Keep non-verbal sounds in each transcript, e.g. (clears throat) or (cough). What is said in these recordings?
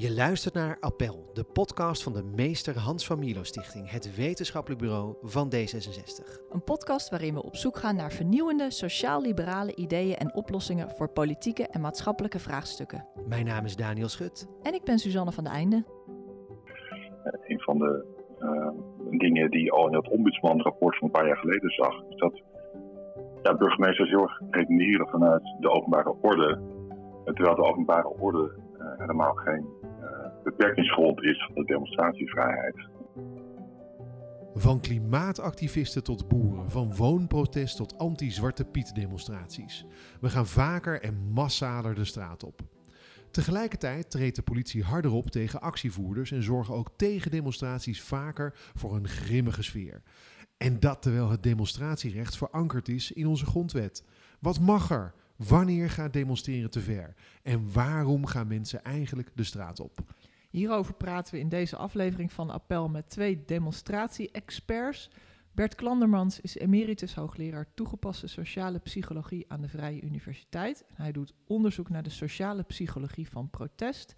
Je luistert naar Appel, de podcast van de Meester Hans van Milo Stichting, het wetenschappelijk bureau van D66. Een podcast waarin we op zoek gaan naar vernieuwende sociaal-liberale ideeën en oplossingen voor politieke en maatschappelijke vraagstukken. Mijn naam is Daniel Schut. En ik ben Suzanne van de Einde. een van de uh, dingen die al in het ombudsmanrapport van een paar jaar geleden zag, is dat ja, burgemeesters heel erg redeneren vanuit de openbare orde. Terwijl de openbare orde uh, helemaal geen beperkingsgrond is van de demonstratievrijheid. Van klimaatactivisten tot boeren, van woonprotest tot anti-Zwarte Piet demonstraties. We gaan vaker en massaler de straat op. Tegelijkertijd treedt de politie harder op tegen actievoerders en zorgen ook tegen demonstraties vaker voor een grimmige sfeer. En dat terwijl het demonstratierecht verankerd is in onze grondwet. Wat mag er? Wanneer gaat demonstreren te ver? En waarom gaan mensen eigenlijk de straat op? Hierover praten we in deze aflevering van Appel met twee demonstratie-experts. Bert Klandermans is emeritus hoogleraar toegepaste sociale psychologie aan de Vrije Universiteit. Hij doet onderzoek naar de sociale psychologie van protest.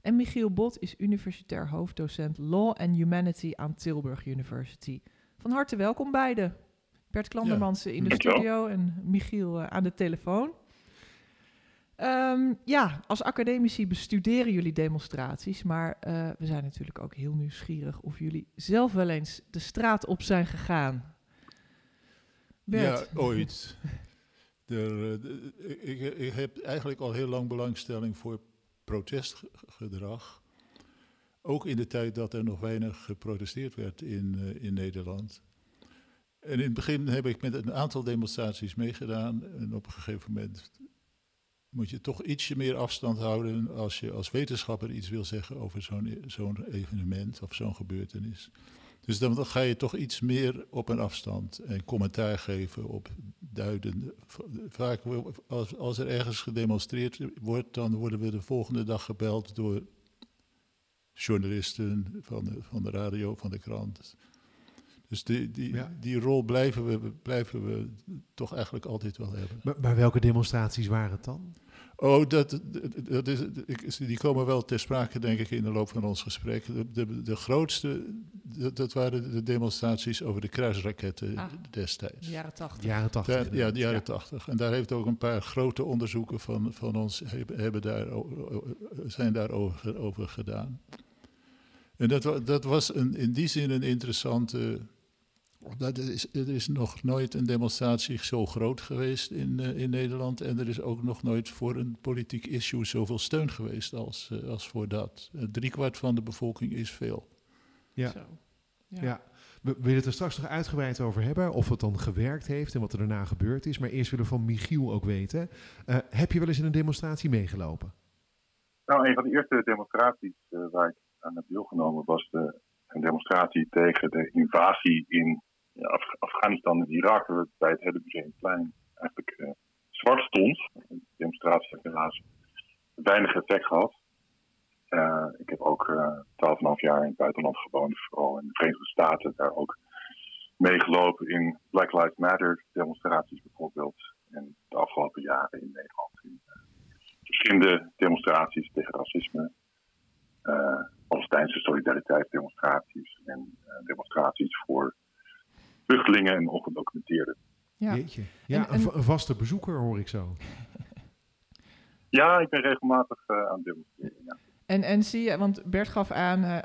En Michiel Bot is universitair hoofddocent Law and Humanity aan Tilburg University. Van harte welkom beiden. Bert Klandermans ja. in de studio en Michiel uh, aan de telefoon. Um, ja, als academici bestuderen jullie demonstraties, maar uh, we zijn natuurlijk ook heel nieuwsgierig of jullie zelf wel eens de straat op zijn gegaan. Ja, ooit. (laughs) de, ik, ik, heb eigenlijk al heel lang belangstelling voor protestgedrag. Ook in de tijd dat er nog weinig geprotesteerd werd in, uh, in Nederland. En in het begin heb ik met een aantal demonstraties meegedaan. En op een gegeven moment moet je toch ietsje meer afstand houden als je als wetenschapper iets wil zeggen over zo'n zo'n evenement of zo'n gebeurtenis. Dus dan, ga je toch iets meer op een afstand en commentaar geven op duiden. Vaak als, als er ergens gedemonstreerd wordt, dan worden we de volgende dag gebeld door journalisten van van de radio, van de krant. Dus die, die, ja. die rol blijven we, blijven we toch eigenlijk altijd wel hebben. Maar, maar welke demonstraties waren het dan? Oh, dat, dat is, die komen wel ter sprake, denk ik, in de loop van ons gesprek. De, de, de grootste, dat, dat, waren de demonstraties over de kruisraketten ah, destijds. De jaren tachtig. Jaren tachtig. ja, de jaren tachtig. En daar heeft ook een paar grote onderzoeken van, van ons hebben daar, zijn daarover over gedaan. En dat, dat was een, in die zin een interessante dat is, er is nog nooit een demonstratie zo groot geweest in, uh, in Nederland. En er is ook nog nooit voor een politiek issue zoveel steun geweest als, uh, als voor dat. Uh, driekwart van de bevolking is veel. Ja. Zo. ja. ja. We willen het er straks nog uitgebreid over hebben. Of het dan gewerkt heeft en wat er daarna gebeurd is. Maar eerst willen we van Michiel ook weten. heb je wel eens in een demonstratie meegelopen? Nou, een van de eerste demonstraties waar ik aan heb deelgenomen was de, een demonstratie tegen de invasie in Af Afghanistan en Irak, bij het hele Museumplein eigenlijk uh, zwart stond. De demonstratie heeft helaas weinig effect gehad. Uh, ik heb ook twaalf uh, jaar in het buitenland gewoond, vooral in de Verenigde Staten, daar ook meegelopen in Black Lives Matter demonstraties bijvoorbeeld. En de afgelopen jaren in Nederland in verschillende demonstraties tegen racisme, Palestijnse solidariteitsdemonstraties en demonstraties voor vluchtelingen en ongedocumenteerden. Ja, Jeetje. ja en, Een, vaste bezoeker hoor ik zo. ja, ik ben regelmatig uh, aan het demonstreren. Ja. En, en zie je, want Bert gaf aan, uh,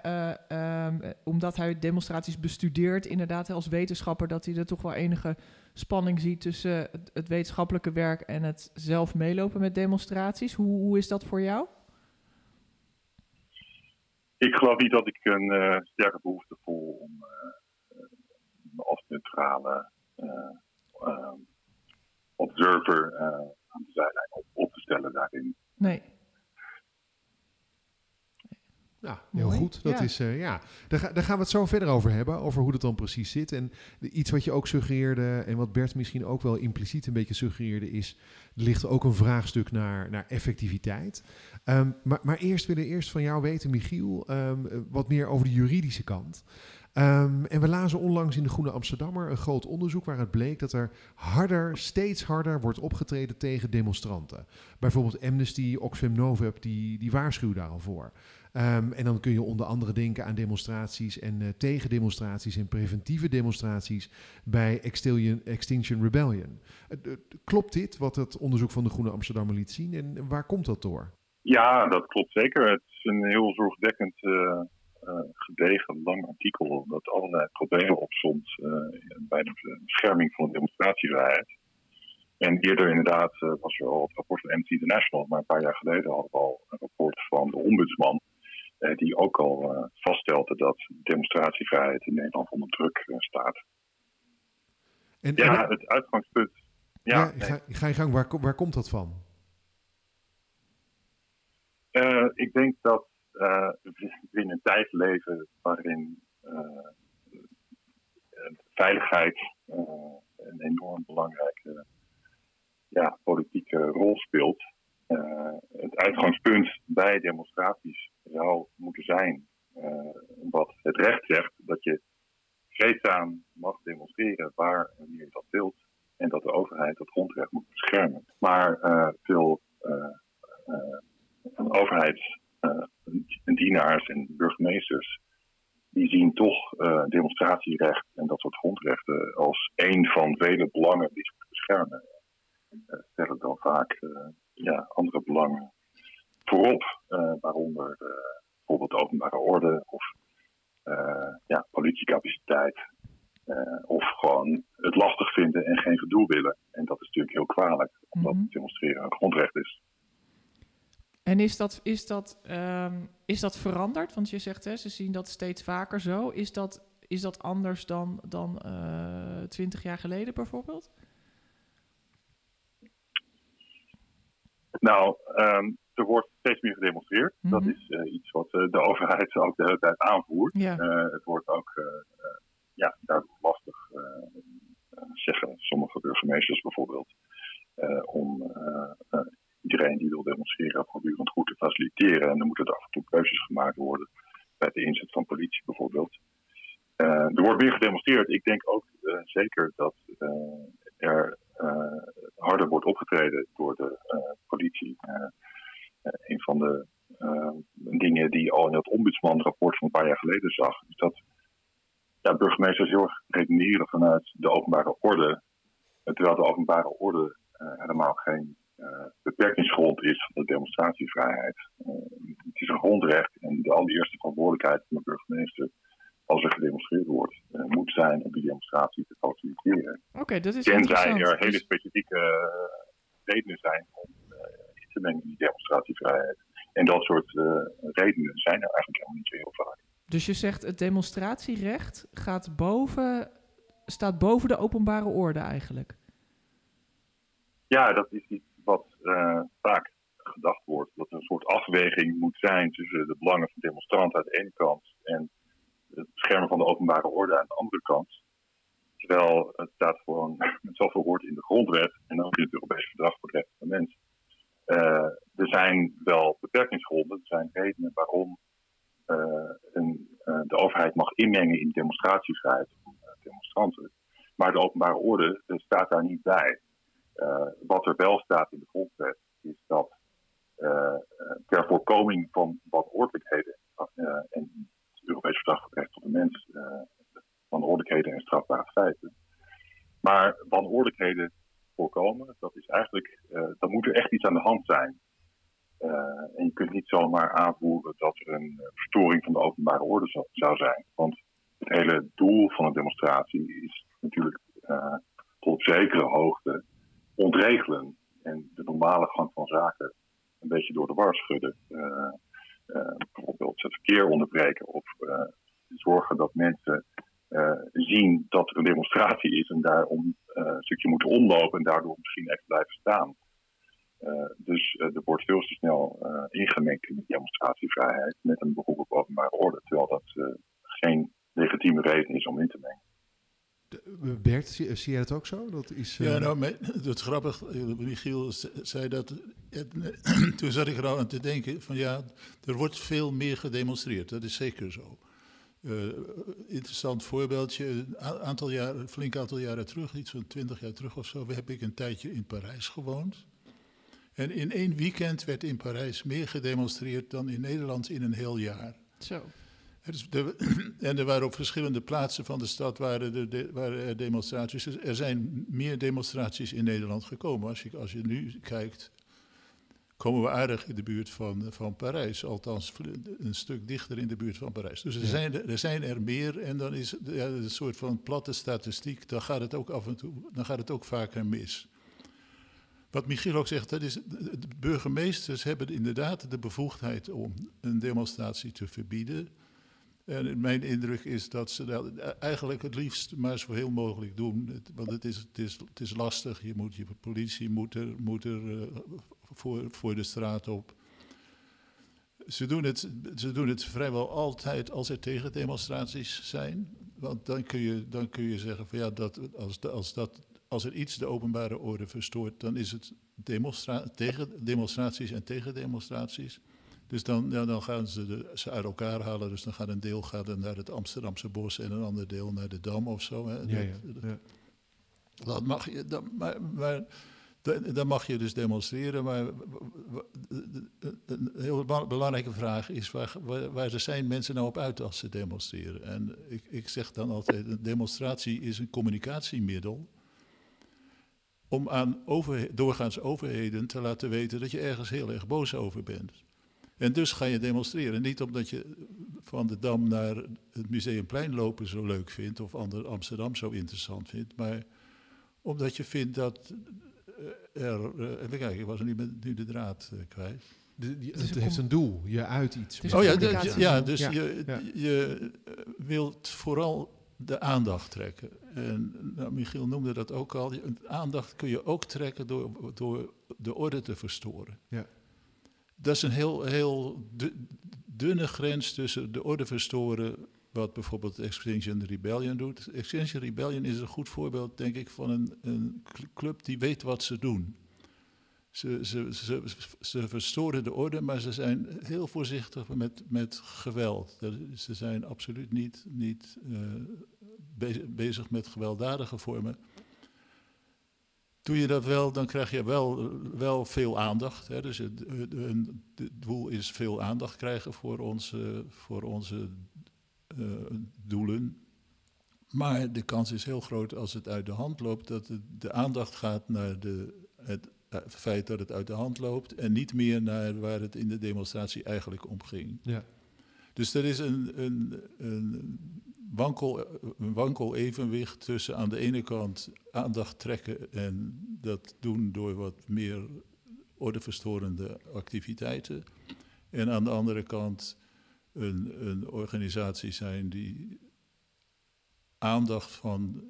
uh, um, omdat hij demonstraties bestudeert, inderdaad als wetenschapper, dat hij er toch wel enige spanning ziet tussen het, het wetenschappelijke werk en het zelf meelopen met demonstraties. Hoe, hoe is dat voor jou? Ik geloof niet dat ik een sterke behoefte voel om als neutrale uh, observer uh, aan de zijlijn op, op, te stellen daarin. Nee. Ja, heel Mooi. goed. Dat ja. Is, uh, ja. Daar, ga, daar, gaan we het zo verder over hebben, over hoe dat dan precies zit. En de, iets wat je ook suggereerde, en wat Bert misschien ook wel impliciet een beetje suggereerde, is, er ligt ook een vraagstuk naar, naar effectiviteit. Um, maar, maar eerst willen we eerst van jou weten, Michiel, um, wat meer over de juridische kant. Ehm, en we lazen onlangs in de Groene Amsterdammer een groot onderzoek waaruit bleek dat er harder, steeds harder wordt opgetreden tegen demonstranten. Bijvoorbeeld Amnesty, Oxfam Novib, die, die waarschuwen daar al voor. Ehm, en dan kun je onder andere denken aan demonstraties en uh, tegendemonstraties en preventieve demonstraties bij Extinction, Rebellion. Uh, klopt dit, wat het onderzoek van de Groene Amsterdammer liet zien? En waar komt dat door? Ja, dat klopt zeker. Het is een heel zorgwekkend uh, gedegen, lang artikel dat allerlei problemen opzond bij de bescherming van de demonstratievrijheid. En eerder inderdaad was er al het rapport van Amnesty International, maar een paar jaar geleden hadden we al een rapport van de ombudsman eh, die ook al vaststelde dat demonstratievrijheid in Nederland onder druk staat. En, ja, het uitgangspunt. Ja, ja nee. ga, ga, je gang, waar, waar komt dat van? ik denk dat in een tijd leven waarin veiligheid een enorm belangrijke ja, politieke rol speelt. Het uitgangspunt bij demonstraties zou moeten zijn wat het recht zegt dat je vreedzaam mag demonstreren waar en je dat wilt en dat de overheid dat grondrecht moet beschermen. Maar uh, veel van overheidsdienaars en burgemeesters die zien toch demonstratierecht en dat soort grondrechten als een van vele belangen die ze beschermen. stellen dan vaak ja, andere belangen voorop, uh, waaronder uh, bijvoorbeeld openbare orde of uh, ja, politiecapaciteit. of gewoon het lastig vinden en geen gedoe willen. En dat is natuurlijk heel kwalijk, omdat mm -hmm. demonstreren een grondrecht is. En is dat, is, dat, um, is dat veranderd? Want je zegt, hè, ze zien dat steeds vaker zo. Is dat, is dat anders dan, dan twintig jaar geleden bijvoorbeeld? Nou, um, er wordt steeds meer gedemonstreerd. Mm -hmm. Dat is uh, iets wat uh, de overheid ook de hele tijd aanvoert. Ja. Uh, het wordt ook ja, daardoor lastig, zeggen sommige burgemeesters bijvoorbeeld, om iedereen die wil demonstreren voortdurend goed te faciliteren. En dan moeten er af en toe keuzes gemaakt worden bij de inzet van politie bijvoorbeeld. er wordt meer gedemonstreerd. Ik denk ook zeker dat er harder wordt opgetreden door de politie. een van de dingen die al in het ombudsmanrapport van een paar jaar geleden zag, is dat ja, burgemeesters heel erg redeneren vanuit de openbare orde. Terwijl de openbare orde helemaal geen beperkingsgrond is van de demonstratievrijheid. het is een grondrecht en de allereerste verantwoordelijkheid van de burgemeester als er gedemonstreerd wordt, uh, moet zijn om die demonstratie te faciliteren. Oké, okay, dat is Tenzij er hele specifieke redenen zijn om in te mengen in die demonstratievrijheid. En dat soort redenen zijn er eigenlijk helemaal niet zo heel vaak. Dus je zegt het demonstratierecht gaat boven, staat boven de openbare orde eigenlijk? Ja, dat is iets vaak gedacht wordt. Dat er een soort afweging moet zijn tussen de belangen van demonstranten aan de ene kant en het beschermen van de openbare orde aan de andere kant. Terwijl het staat gewoon (laughs) met zoveel woord in de grondwet en ook in het Europese Verdrag voor de Rechten van de Mens. Uh, er zijn wel beperkingsgronden, er zijn redenen waarom uh, een, de overheid mag inmengen in de demonstratievrijheid van demonstranten. Maar de openbare orde staat daar niet bij. Wat er wel staat in de grondwet is dat ter voorkoming van wanordelijkheden en Europees Verdrag voor Recht van de Mens uh, wanordelijkheden en strafbare feiten. Maar wanordelijkheden voorkomen, dat is eigenlijk, uh, dan moet er echt iets aan de hand zijn. Uh, en je kunt niet zomaar aanvoeren dat er een verstoring van de openbare orde zou, zou zijn. Want het hele doel van een demonstratie is natuurlijk tot op zekere hoogte ontregelen en de normale gang van zaken een beetje door de war schudden. Uh, bijvoorbeeld het verkeer onderbreken of uh, zorgen dat mensen zien dat er een demonstratie is en daarom een stukje moeten omlopen en daardoor misschien even blijven staan. dus er wordt veel te snel ingemengd in de demonstratievrijheid met een beroep op openbare orde, terwijl dat geen legitieme reden is om in te mengen. Bert, zie, zie, je het ook zo? Dat is, uh... Ja, nou, het is grappig. Michiel zei dat. (clears throat) toen zat ik er al aan te denken: van ja, er wordt veel meer gedemonstreerd. Dat is zeker zo. interessant voorbeeldje. Een aantal jaar, een flink aantal jaren terug, iets van twintig jaar terug of zo, heb ik een tijdje in Parijs gewoond. En in één weekend werd in Parijs meer gedemonstreerd dan in Nederland in een heel jaar. Zo. (clears throat) en er waren op verschillende plaatsen van de stad waren, de, waren er demonstraties. Dus er zijn meer demonstraties in Nederland gekomen. Als je, als je nu kijkt, komen we aardig in de buurt van, van Parijs. Althans, een stuk dichter in de buurt van Parijs. Dus er, zijn, er zijn er meer en dan is het ja, een soort van platte statistiek. Dan gaat het ook af en toe, dan gaat het ook vaker mis. Wat Michiel ook zegt, dat is, de burgemeesters hebben inderdaad de bevoegdheid om een demonstratie te verbieden. En mijn indruk is dat ze dat eigenlijk het liefst maar zo heel mogelijk doen. Want het is, het is, het is lastig. Je, moet, je politie moet er, moet er uh, voor, voor de straat op. Ze doen, het, ze doen het vrijwel altijd als er tegendemonstraties zijn. Want dan kun je, dan kun je zeggen van ja, dat, als, als, dat, als er iets de openbare orde verstoort, dan is het demonstra tegen demonstraties en tegendemonstraties. Dus dan, ja, dan gaan ze de, ze uit elkaar halen. Dus dan gaat een deel gaat naar het Amsterdamse bos en een ander deel naar de Dam of zo. Hè. Ja, ja, ja. Dat mag je, dat, maar, maar dan mag je dus demonstreren. Maar een heel belangrijke vraag is: waar, waar, zijn mensen nou op uit als ze demonstreren? En ik, ik zeg dan altijd: een demonstratie is een communicatiemiddel om aan over, doorgaans overheden te laten weten dat je ergens heel erg boos over bent. En dus ga je demonstreren. Niet omdat je van de Dam naar het Museumplein lopen zo leuk vindt of Amsterdam zo interessant vindt, maar omdat je vindt dat er. Uh, even kijken, ik was nu, nu de draad uh, kwijt. De, het, heeft een doel, je uit iets. Oh ja, de, ja dus ja, je, ja. je wilt vooral de aandacht trekken. En nou, Michiel noemde dat ook al. Aandacht kun je ook trekken door, door de orde te verstoren. Ja dat is een heel, heel dunne grens tussen de orde verstoren, wat bijvoorbeeld Extinction Rebellion doet. Extinction Rebellion is een goed voorbeeld, denk ik, van een, een club die weet wat ze doen. Ze, ze, ze, ze, verstoren de orde, maar ze zijn heel voorzichtig met, met geweld. Ze zijn absoluut niet, niet bezig, bezig met gewelddadige vormen. Doe je dat wel, dan krijg je wel, wel veel aandacht. Hè. Dus het, het, doel is veel aandacht krijgen voor onze, voor onze uh, doelen. Maar de kans is heel groot als het uit de hand loopt, dat de, de aandacht gaat naar de, het, het, feit dat het uit de hand loopt en niet meer naar waar het in de demonstratie eigenlijk om ging. Ja. Dus er is een, een, een wankel, wankel evenwicht tussen aan de ene kant aandacht trekken en dat doen door wat meer ordeverstorende activiteiten. En aan de andere kant een, een organisatie zijn die aandacht van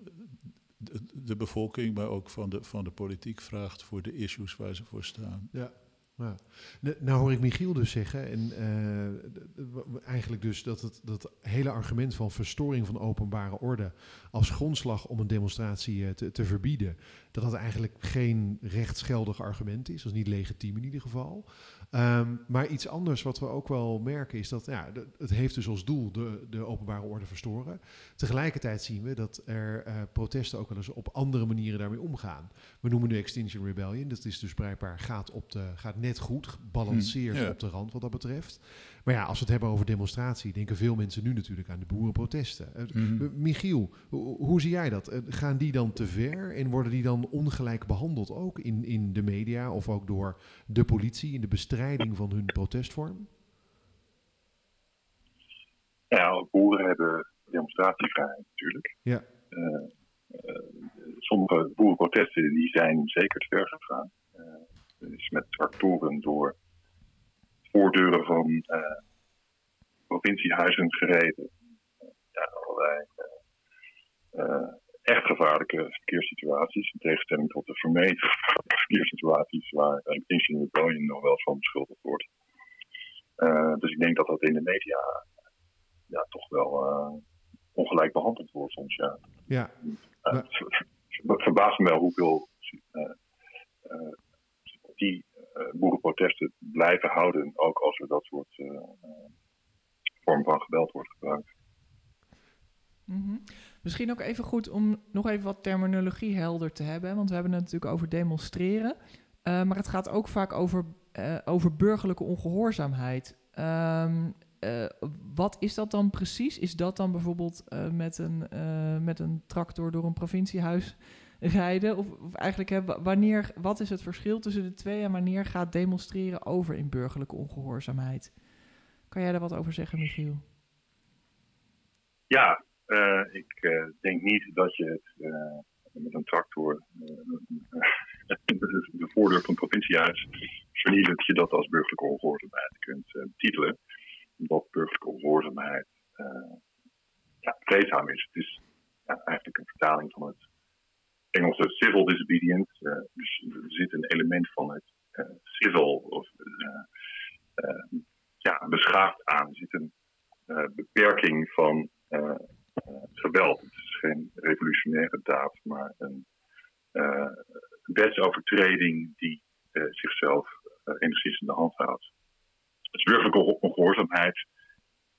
de, de, bevolking, maar ook van de, van de politiek vraagt voor de issues waar ze voor staan. Ja. Ja. Nou hoor ik Michiel dus zeggen, en uh, eigenlijk dus dat het dat hele argument van verstoring van openbare orde als grondslag om een demonstratie uh, te, te, verbieden, dat dat eigenlijk geen rechtsgeldig argument is, dat is niet legitiem in ieder geval. Um, maar iets anders wat we ook wel merken is dat ja, het heeft dus als doel de, de openbare orde verstoren. Tegelijkertijd zien we dat er uh, protesten ook wel eens op andere manieren daarmee omgaan. We noemen nu Extinction Rebellion, dat is dus blijkbaar gaat, op de, gaat net goed, gebalanceerd hmm, ja. op de rand wat dat betreft. Maar ja, als we het hebben over demonstratie, denken veel mensen nu natuurlijk aan de boerenprotesten. Mm. Michiel, hoe, hoe, zie jij dat? Gaan die dan te ver en worden die dan ongelijk behandeld ook in, in de media of ook door de politie in de bestrijding van hun protestvorm? Ja, boeren hebben demonstratievrijheid natuurlijk. Ja. Uh, uh, sommige boerenprotesten die zijn zeker te ver gegaan. Uh, dus met tractoren door voordeuren van provinciehuizen gereden. ja, allerlei echt gevaarlijke verkeerssituaties. In tegenstelling tot de vermeden (laughs) verkeerssituaties waar Extinction Rebellion nog wel van beschuldigd wordt. Uh, dus ik denk dat dat in de media ja, toch wel ongelijk behandeld wordt soms. Ja. Ja. Het verbaast me wel hoeveel die uh, boerenprotesten blijven houden, ook als er dat soort uh, vorm van geweld wordt gebruikt. Mhm. Misschien ook even goed om nog even wat terminologie helder te hebben, want we hebben het natuurlijk over demonstreren, uh, maar het gaat ook vaak over, uh, over burgerlijke ongehoorzaamheid. Um, uh, wat is dat dan precies? Is dat dan bijvoorbeeld met, een, met een tractor door een provinciehuis rijden? Of, of eigenlijk, hè, wanneer, wat is het verschil tussen de twee en wanneer gaat demonstreren over in burgerlijke ongehoorzaamheid? Kan jij daar wat over zeggen, Michiel? Ja, ik uh, denk niet dat je het uh, met een tractor (laughs) de voordeur van het provinciehuis dat je dat als burgerlijke ongehoorzaamheid kunt titelen. Omdat burgerlijke ongehoorzaamheid ja, is. Het is ja, eigenlijk een vertaling van het Engelse civil disobedience. dus er zit een element van het civil of ja, beschaafd aan. Er zit een beperking van uh, geweld. Het is geen revolutionaire daad, maar een uh, wetsovertreding die uh, zichzelf enigszins in de hand houdt. Dus burgerlijke ongehoorzaamheid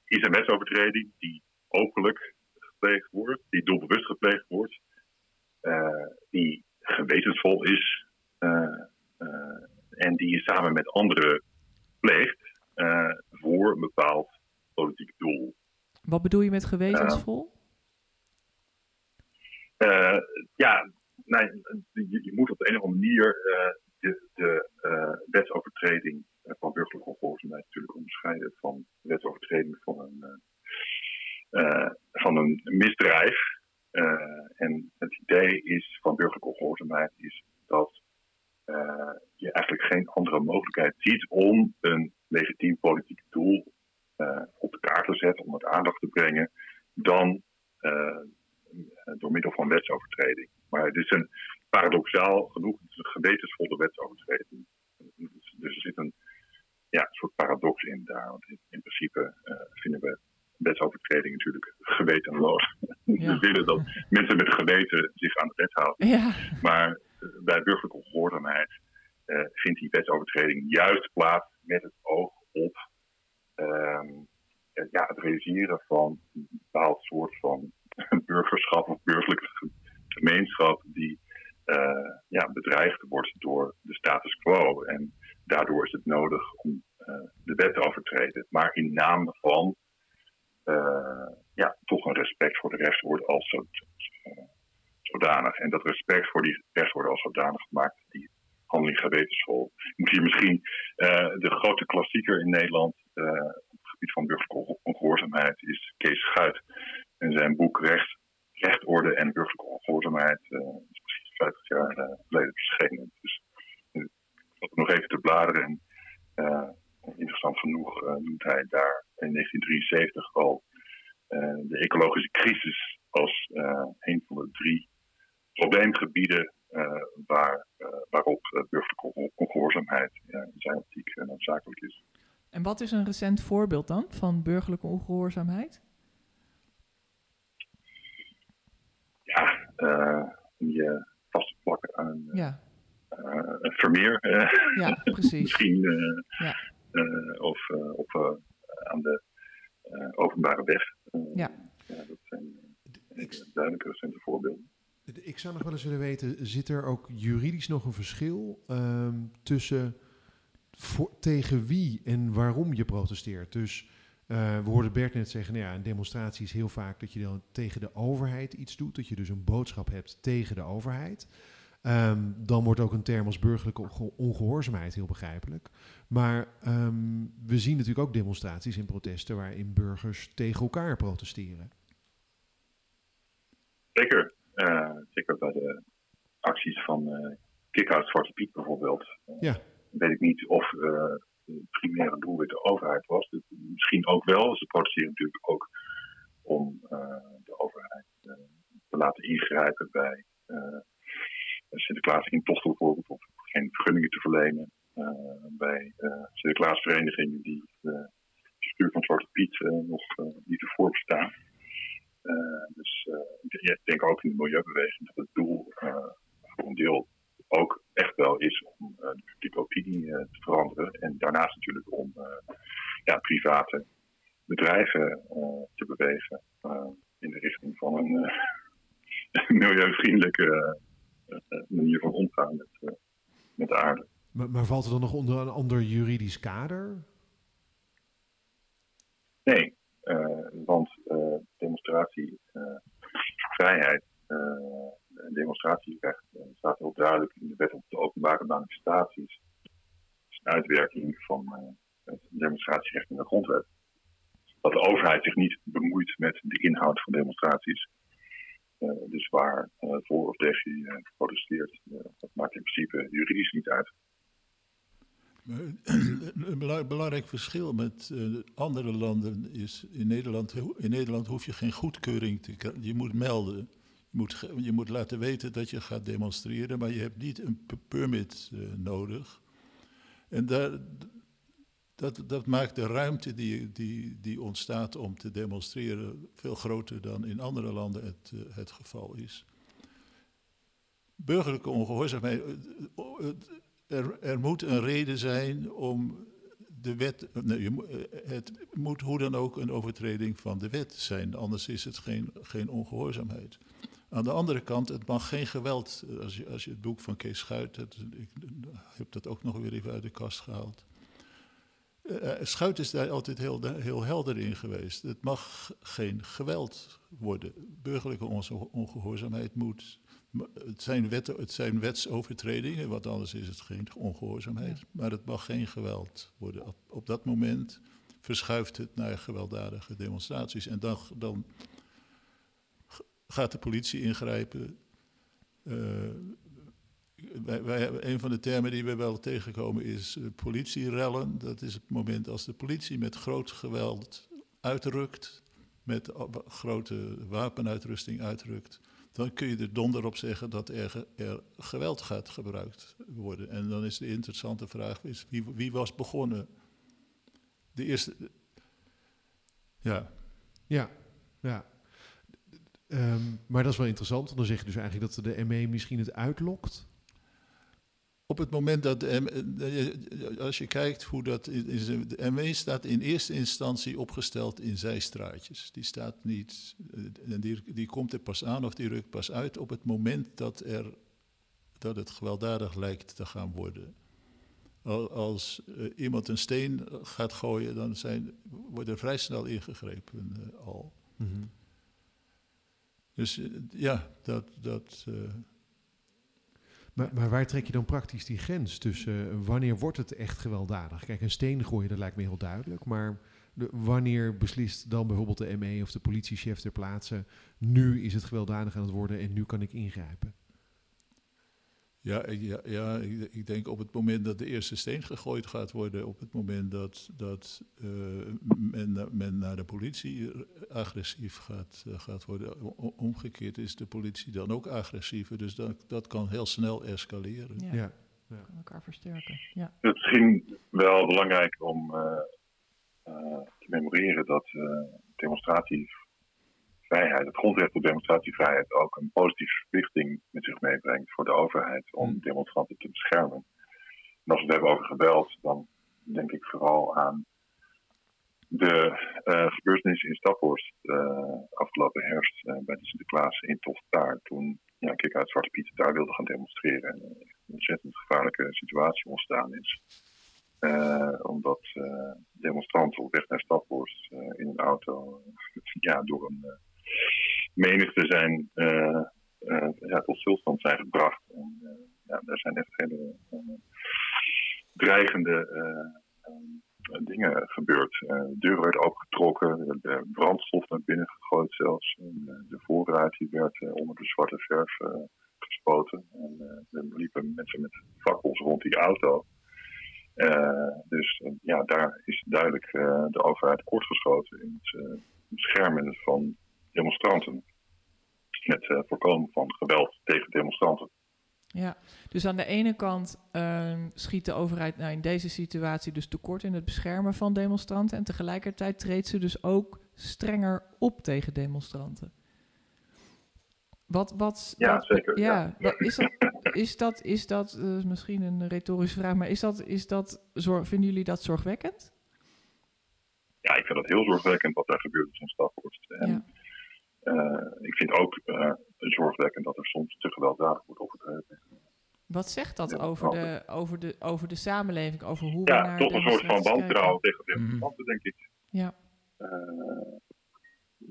is een wetsovertreding die openlijk gepleegd wordt, die doelbewust gepleegd wordt, die gewetensvol is en die je samen met anderen pleegt voor een bepaald politiek doel. Wat bedoel je met gewetensvol? Uh, ja, nee, je, je, moet op de een of andere manier uh, de, de wetsovertreding van burgerlijke ongehoorzaamheid natuurlijk onderscheiden van wetsovertreding van een, van een misdrijf. en het idee is van burgerlijke ongehoorzaamheid is dat je eigenlijk geen andere mogelijkheid ziet om een legitiem politiek doel op de kaart te zetten, om het aandacht te brengen, dan uh, door middel van wetsovertreding. Maar het is een paradoxaal genoeg, het is een gewetensvolle wetsovertreding. Dus, dus er zit een ja, soort paradox in daar. Want in, in principe uh, vinden we wetsovertreding natuurlijk gewetenloos. (laughs) Ja. we willen dat mensen met geweten zich aan de wet houden. Ja. Maar bij burgerlijke ongehoorzaamheid vindt die wetsovertreding juist plaats met het oog op um, ja, het realiseren van een bepaald soort van (laughs) burgerschap of burgerlijke gemeenschap die uh, ja, bedreigd wordt door de status quo. En daardoor is het nodig om uh, de wet te overtreden. Maar in naam van uh, ja, toch een respect voor de rechtsorde als zo, zodanig. En dat respect voor die rechtsorde als zodanig maakt die handeling gewetensvol. Ik moet hier misschien de grote klassieker in Nederland op het gebied van burgerlijke ongehoorzaamheid is Kees Schuit. En zijn boek Recht, Rechtorde en Burgerlijke Ongehoorzaamheid uh, is precies 50 jaar uh, geleden verschenen. Dus uh, ik nog even te bladeren. En interessant genoeg noemt hij daar in 1973 al de ecologische crisis als een van de drie probleemgebieden waar, waarop burgerlijke ongehoorzaamheid in zijn optiek noodzakelijk is. En wat is een recent voorbeeld dan van burgerlijke ongehoorzaamheid? Ja, uh, je vast te plakken aan een, ja. uh, een Vermeer. ja, precies. (laughs) Misschien. Ja. of of aan de openbare weg. ja. ja. Dat zijn duidelijke recente voorbeelden. Ik zou nog wel eens willen weten, zit er ook juridisch nog een verschil um, tussen voor, tegen wie en waarom je protesteert. Dus uh, we hoorden Bert net zeggen, nou ja, een demonstratie is heel vaak dat je dan tegen de overheid iets doet. Dat je dus een boodschap hebt tegen de overheid. Um, dan wordt ook een term als burgerlijke ongehoorzaamheid heel begrijpelijk. Maar um, we zien natuurlijk ook demonstraties en protesten waarin burgers tegen elkaar protesteren. Zeker. Uh, zeker bij de acties van uh, Kick-Out Zwarte Piet bijvoorbeeld. ja weet ik niet of uh, primaire doelwit de overheid was. Dus misschien ook wel. Ze protesteren natuurlijk ook om uh, de overheid uh, te laten ingrijpen bij Sinterklaas intocht bijvoorbeeld, of geen vergunningen te verlenen. bij Sinterklaasverenigingen die het bestuur van Zwarte Piet nog niet ervoor bestaan. dus ik denk ook in de milieubeweging dat het doel voor een deel ook echt wel is om uh, de publieke opinie uh, te veranderen. En daarnaast natuurlijk om uh, ja, private bedrijven te bewegen in de richting van een (laughs) milieuvriendelijke manier van omgaan met, met de aarde. Maar, maar, valt er dan nog onder een ander juridisch kader? Nee, want demonstratievrijheid demonstratierecht staat heel duidelijk in de wet op de openbare manifestaties. Het is een uitwerking van het demonstratierecht in de grondwet. Dat de overheid zich niet bemoeit met de inhoud van demonstraties. Uh, dus waar voor of tegen je protesteert, dat maakt in principe juridisch niet uit. Een (clears throat) belangrijk verschil met andere landen is in Nederland, in Nederland hoef je geen goedkeuring te krijgen. Je moet melden. Je moet, je moet laten weten dat je gaat demonstreren, maar je hebt niet een permit uh, nodig. En daar, dat, dat maakt de ruimte die, die, die ontstaat om te demonstreren veel groter dan in andere landen het, uh, het geval is. Burgerlijke ongehoorzaamheid. Er, er moet een reden zijn om de wet. Het moet hoe dan ook een overtreding van de wet zijn, anders is het geen, geen ongehoorzaamheid. Aan de andere kant, het mag geen geweld. Als je, als je het boek van Kees Schuit, het, ik heb dat ook nog weer even uit de kast gehaald. Uh, Schuit is daar altijd heel, heel helder in geweest. Het mag geen geweld worden. Burgerlijke ongehoorzaamheid moet. Het zijn, wetten, het zijn wetsovertredingen, want anders is het geen ongehoorzaamheid. Maar het mag geen geweld worden. Op, op dat moment verschuift het naar gewelddadige demonstraties. En dan, dan gaat de politie ingrijpen. Uh, wij, wij, een van de termen die we wel tegenkomen is uh, politierellen. Dat is het moment als de politie met groot geweld uitrukt, met grote wapenuitrusting uitrukt. Dan kun je er donder op zeggen dat er, er, geweld gaat gebruikt worden. En dan is de interessante vraag: is wie, wie was begonnen? De eerste. Ja. Ja, ja. Um, maar dat is wel interessant. Dan zeg je dus eigenlijk dat de ME misschien het uitlokt. Op het moment dat de, als je kijkt hoe dat is, de ME staat in eerste instantie opgesteld in zijstraatjes. Die staat niet, en die, die komt er pas aan of die rukt pas uit op het moment dat, er, dat het gewelddadig lijkt te gaan worden. Als uh, iemand een steen gaat gooien, dan zijn, wordt er vrij snel ingegrepen uh, al. Mm -hmm. Dus uh, ja, dat. dat maar, maar, waar trek je dan praktisch die grens tussen uh, wanneer wordt het echt gewelddadig? Kijk, een steen gooien, dat lijkt me heel duidelijk. Maar de, wanneer beslist dan bijvoorbeeld de ME of de politiechef ter plaatse... nu is het gewelddadig aan het worden en nu kan ik ingrijpen? Ja, ja, ja ik, ik, denk op het moment dat de eerste steen gegooid gaat worden, op het moment dat, dat uh, men, men, naar de politie agressief gaat, uh, gaat worden, omgekeerd is de politie dan ook agressiever. Dus dat, dat kan heel snel escaleren. Ja, ja. ja. Kan elkaar versterken. Ja. Het is misschien wel belangrijk om uh, te memoreren dat demonstratie vrijheid, het grondrecht op demonstratievrijheid, ook een positieve verplichting met zich meebrengt voor de overheid om hmm. demonstranten te beschermen. En als we het hebben over geweld, dan denk ik vooral aan de uh, gebeurtenis in Staphorst uh, afgelopen herfst uh, bij de Sinterklaas in daar. Toen ja, ik uit Zwarte Piet daar wilde gaan demonstreren en een ontzettend gevaarlijke situatie ontstaan is. omdat demonstranten op weg naar Staphorst in een auto (laughs) ja, door een menigte zijn uh, uh, ja, tot stilstand zijn gebracht. En, uh, ja, daar zijn echt hele dreigende dingen gebeurd. de deur werd opengetrokken, de brandstof naar binnen gegooid zelfs. En, de voorraad die werd onder de zwarte verf gespoten. En er liepen mensen met fakkels rond die auto. Dus ja, daar is duidelijk de overheid kortgeschoten in het beschermen van demonstranten. Het uh, voorkomen van geweld tegen demonstranten. Ja, dus aan de ene kant uh, schiet de overheid nou in deze situatie dus tekort in het beschermen van demonstranten. En tegelijkertijd treedt ze dus ook strenger op tegen demonstranten. Wat, wat, ja, wat, zeker. Ja, ja. is dat, is dat, is dat uh, misschien een retorische vraag, maar is dat, is dat, vinden jullie dat zorgwekkend? Ja, ik vind dat heel zorgwekkend wat daar gebeurt in. En ja ik vind ook zorgwekkend dat er soms te gewelddadig wordt opgetreden. Wat zegt dat over, de, over, de, over de samenleving, over hoe ja, we naar toch een soort van wantrouwen tegen Mhm. demonstranten, denk ik. Ja.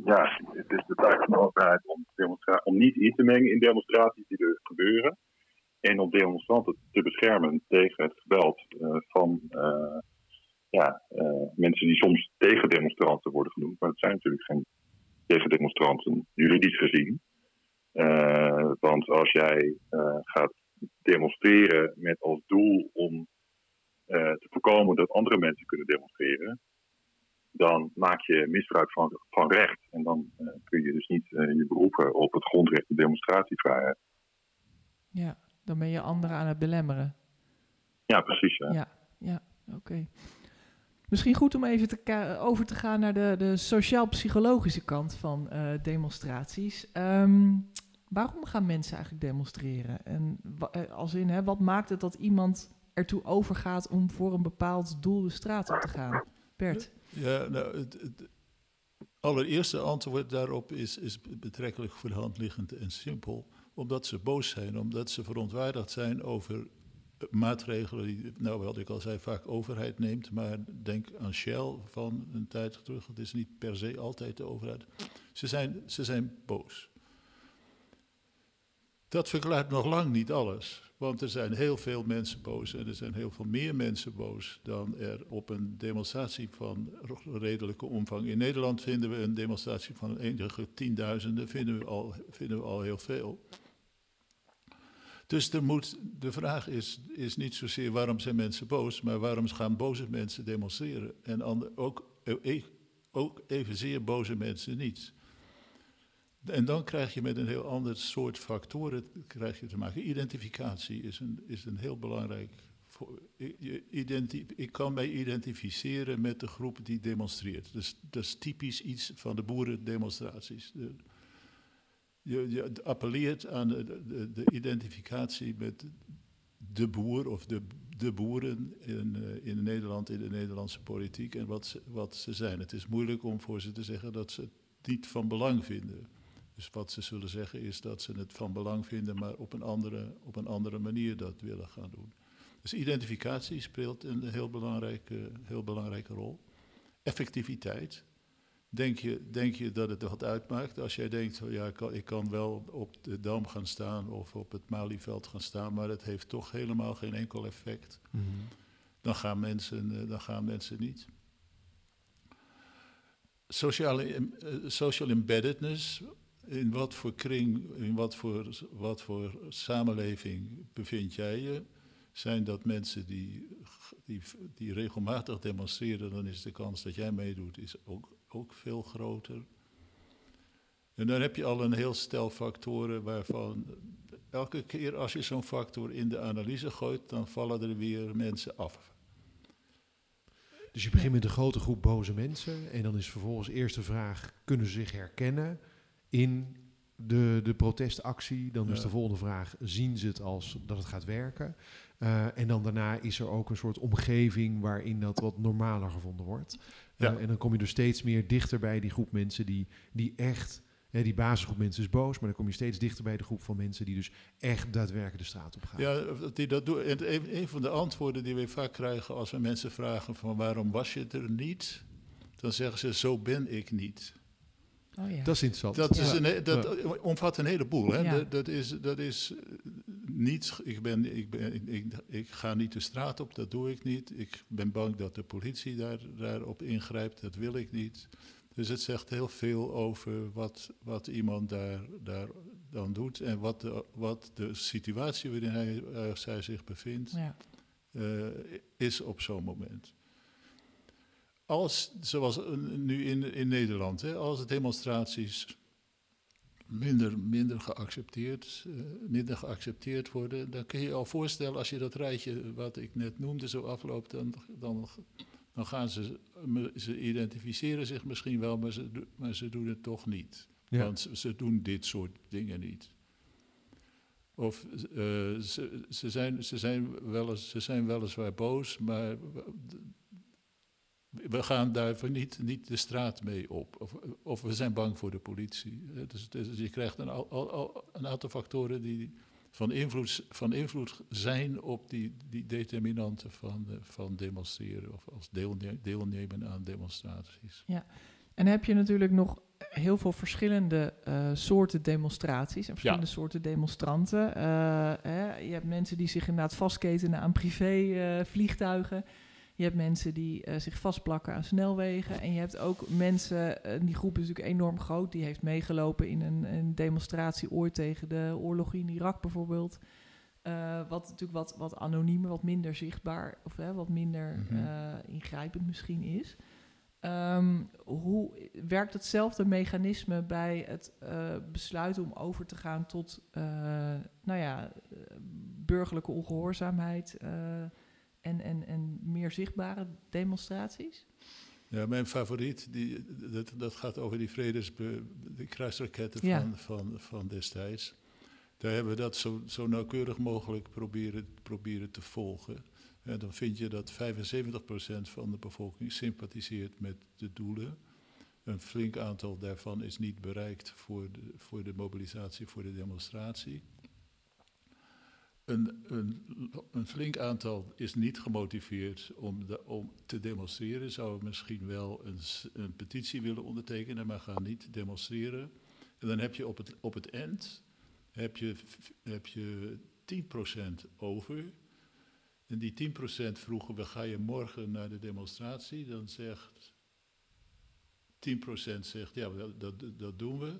ja, het is de taak van de overheid om, demonstra- om niet in te mengen in demonstraties die er gebeuren. En om demonstranten te beschermen tegen het geweld uh, van uh, ja, uh, mensen die soms tegendemonstranten worden genoemd. Maar het zijn natuurlijk geen tegendemonstranten, juridisch gezien. want als jij gaat demonstreren met als doel om te voorkomen dat andere mensen kunnen demonstreren, dan maak je misbruik van, van recht. En dan kun je dus niet je beroepen op het grondrecht de demonstratievrijheid. Ja, dan ben je anderen aan het belemmeren. Ja, precies. Ja, ja, ja oké. Okay. Misschien goed om even te over te gaan naar de, de sociaal-psychologische kant van uh, demonstraties. Um, waarom gaan mensen eigenlijk demonstreren? En als in, hè, wat maakt het dat iemand ertoe overgaat om voor een bepaald doel de straat op te gaan? Bert? Ja, nou, het, het allereerste antwoord daarop is, is betrekkelijk voor de hand liggend en simpel. Omdat ze boos zijn, omdat ze verontwaardigd zijn over maatregelen die, nou wat ik al zei, vaak overheid neemt. Maar denk aan Shell van een tijd terug. Het is niet per se altijd de overheid. Ze zijn, ze zijn boos. Dat verklaart nog lang niet alles. Want er zijn heel veel mensen boos en er zijn heel veel meer mensen boos dan er op een demonstratie van redelijke omvang. In Nederland vinden we een demonstratie van enige tienduizenden, vinden we al, vinden we al heel veel. Dus moet, de vraag is, is niet zozeer waarom zijn mensen boos, maar waarom gaan boze mensen demonstreren en ander, ook, ook evenzeer boze mensen niet. En dan krijg je met een heel ander soort factoren krijg je te maken. Identificatie is een, is een heel belangrijk. Identi ik kan mij identificeren met de groep die demonstreert. Dus dat is typisch iets van de boerendemonstraties. De, je, je, appelleert aan de, de, de, identificatie met de boer of de, de boeren in, uh, in Nederland, in de Nederlandse politiek en wat ze, wat ze zijn. Het is moeilijk om voor ze te zeggen dat ze het niet van belang vinden. Dus wat ze zullen zeggen is dat ze het van belang vinden, maar op een andere, op een andere manier dat willen gaan doen. Dus identificatie speelt een heel belangrijke, heel belangrijke rol. Effectiviteit. Denk je, denk je dat het wat uitmaakt als jij denkt, oh ja, ik kan, ik kan wel op de Dam gaan staan of op het Malieveld gaan staan, maar het heeft toch helemaal geen enkel effect. Mm -hmm. dan, gaan mensen, dan gaan mensen niet. Sociale, uh, social embeddedness, in wat voor kring, in wat voor, wat voor samenleving bevind jij je? Zijn dat mensen die, die, die regelmatig demonstreren, dan is de kans dat jij meedoet is ook, ook veel groter. En dan heb je al een heel stel factoren waarvan elke keer als je zo'n factor in de analyse gooit, dan vallen er weer mensen af. Dus je begint met een grote groep boze mensen en dan is vervolgens eerst de vraag, kunnen ze zich herkennen? in de, de protestactie. Dan is de volgende vraag, zien ze het als dat het gaat werken? Eh, en dan daarna is er ook een soort omgeving waarin dat wat normaler gevonden wordt. Eh. En dan kom je er steeds meer dichter bij die groep mensen die, die echt... Hè, die basisgroep mensen is boos, maar dan kom je steeds dichter bij de groep van mensen die dus echt daadwerkelijk de straat op gaan. Ja, dat die dat doen. En een, een van de antwoorden die we vaak krijgen als we mensen vragen van waarom was je er niet, dan zeggen ze zo ben ik niet. Oh ja. Dat is interessant. Dat, is een, dat omvat een heleboel. Hè? Ja. Dat, dat is, dat is eh, niet, ik, ben, ik, ben, ik, ik, ik ga niet de straat op, dat doe ik niet. Ik ben bang dat de politie daar, daarop ingrijpt, dat wil ik niet. Dus het zegt heel veel over wat, wat iemand daar, daar dan doet en wat de, wat de situatie waarin hij of zij zich bevindt ja. eh, is op zo'n moment. Als, zoals nu in, in Nederland, hè, als demonstraties minder, minder, geaccepteerd, eh, minder geaccepteerd worden, dan kun je je al voorstellen als je dat rijtje wat ik net noemde zo afloopt, dan, dan, dan gaan ze, ze identificeren zich misschien wel, maar ze, maar ze doen het toch niet. Ja. Want ze, ze doen dit soort dingen niet. Of eh, ze, ze, zijn, ze, zijn wel eens, ze zijn weliswaar boos, maar we gaan daarvoor niet, niet de straat mee op. Of, of we zijn bang voor de politie. Dus, dus je krijgt een, al, al, een, aantal factoren die van invloed, van invloed zijn op die, die determinanten van, van demonstreren of als deelnemen aan demonstraties. Ja, en heb je natuurlijk nog heel veel verschillende uh, soorten demonstraties en verschillende soorten demonstranten. Uh, hè, je hebt mensen die zich inderdaad vastketenen aan privévliegtuigen. Je hebt mensen die uh, zich vastplakken aan snelwegen. En je hebt ook mensen, die groep is natuurlijk enorm groot, die heeft meegelopen in een, een demonstratie ooit tegen de oorlog in Irak bijvoorbeeld. wat natuurlijk wat, wat anoniemer, wat minder zichtbaar of wat minder mm ingrijpend misschien is. Um, hoe werkt hetzelfde mechanisme bij het uh, besluiten om over te gaan tot uh, nou ja, burgerlijke ongehoorzaamheid uh, en, en, en meer zichtbare demonstraties? Ja, mijn favoriet, die, dat, dat gaat over die vredes, de kruisraketten ja. van, van, van destijds. Daar hebben we dat zo, zo nauwkeurig mogelijk proberen, proberen te volgen. En dan vind je dat 75% van de bevolking sympathiseert met de doelen. Een flink aantal daarvan is niet bereikt voor de, voor de mobilisatie, voor de demonstratie. Een, een, een flink aantal is niet gemotiveerd om, de, om te demonstreren, zou misschien wel een, een, petitie willen ondertekenen, maar gaan niet demonstreren. En dan heb je op het, op het eind heb je, heb je 10% over en die 10% vroegen we, ga je morgen naar de demonstratie? Dan zegt 10% zegt, ja, dat, dat doen we.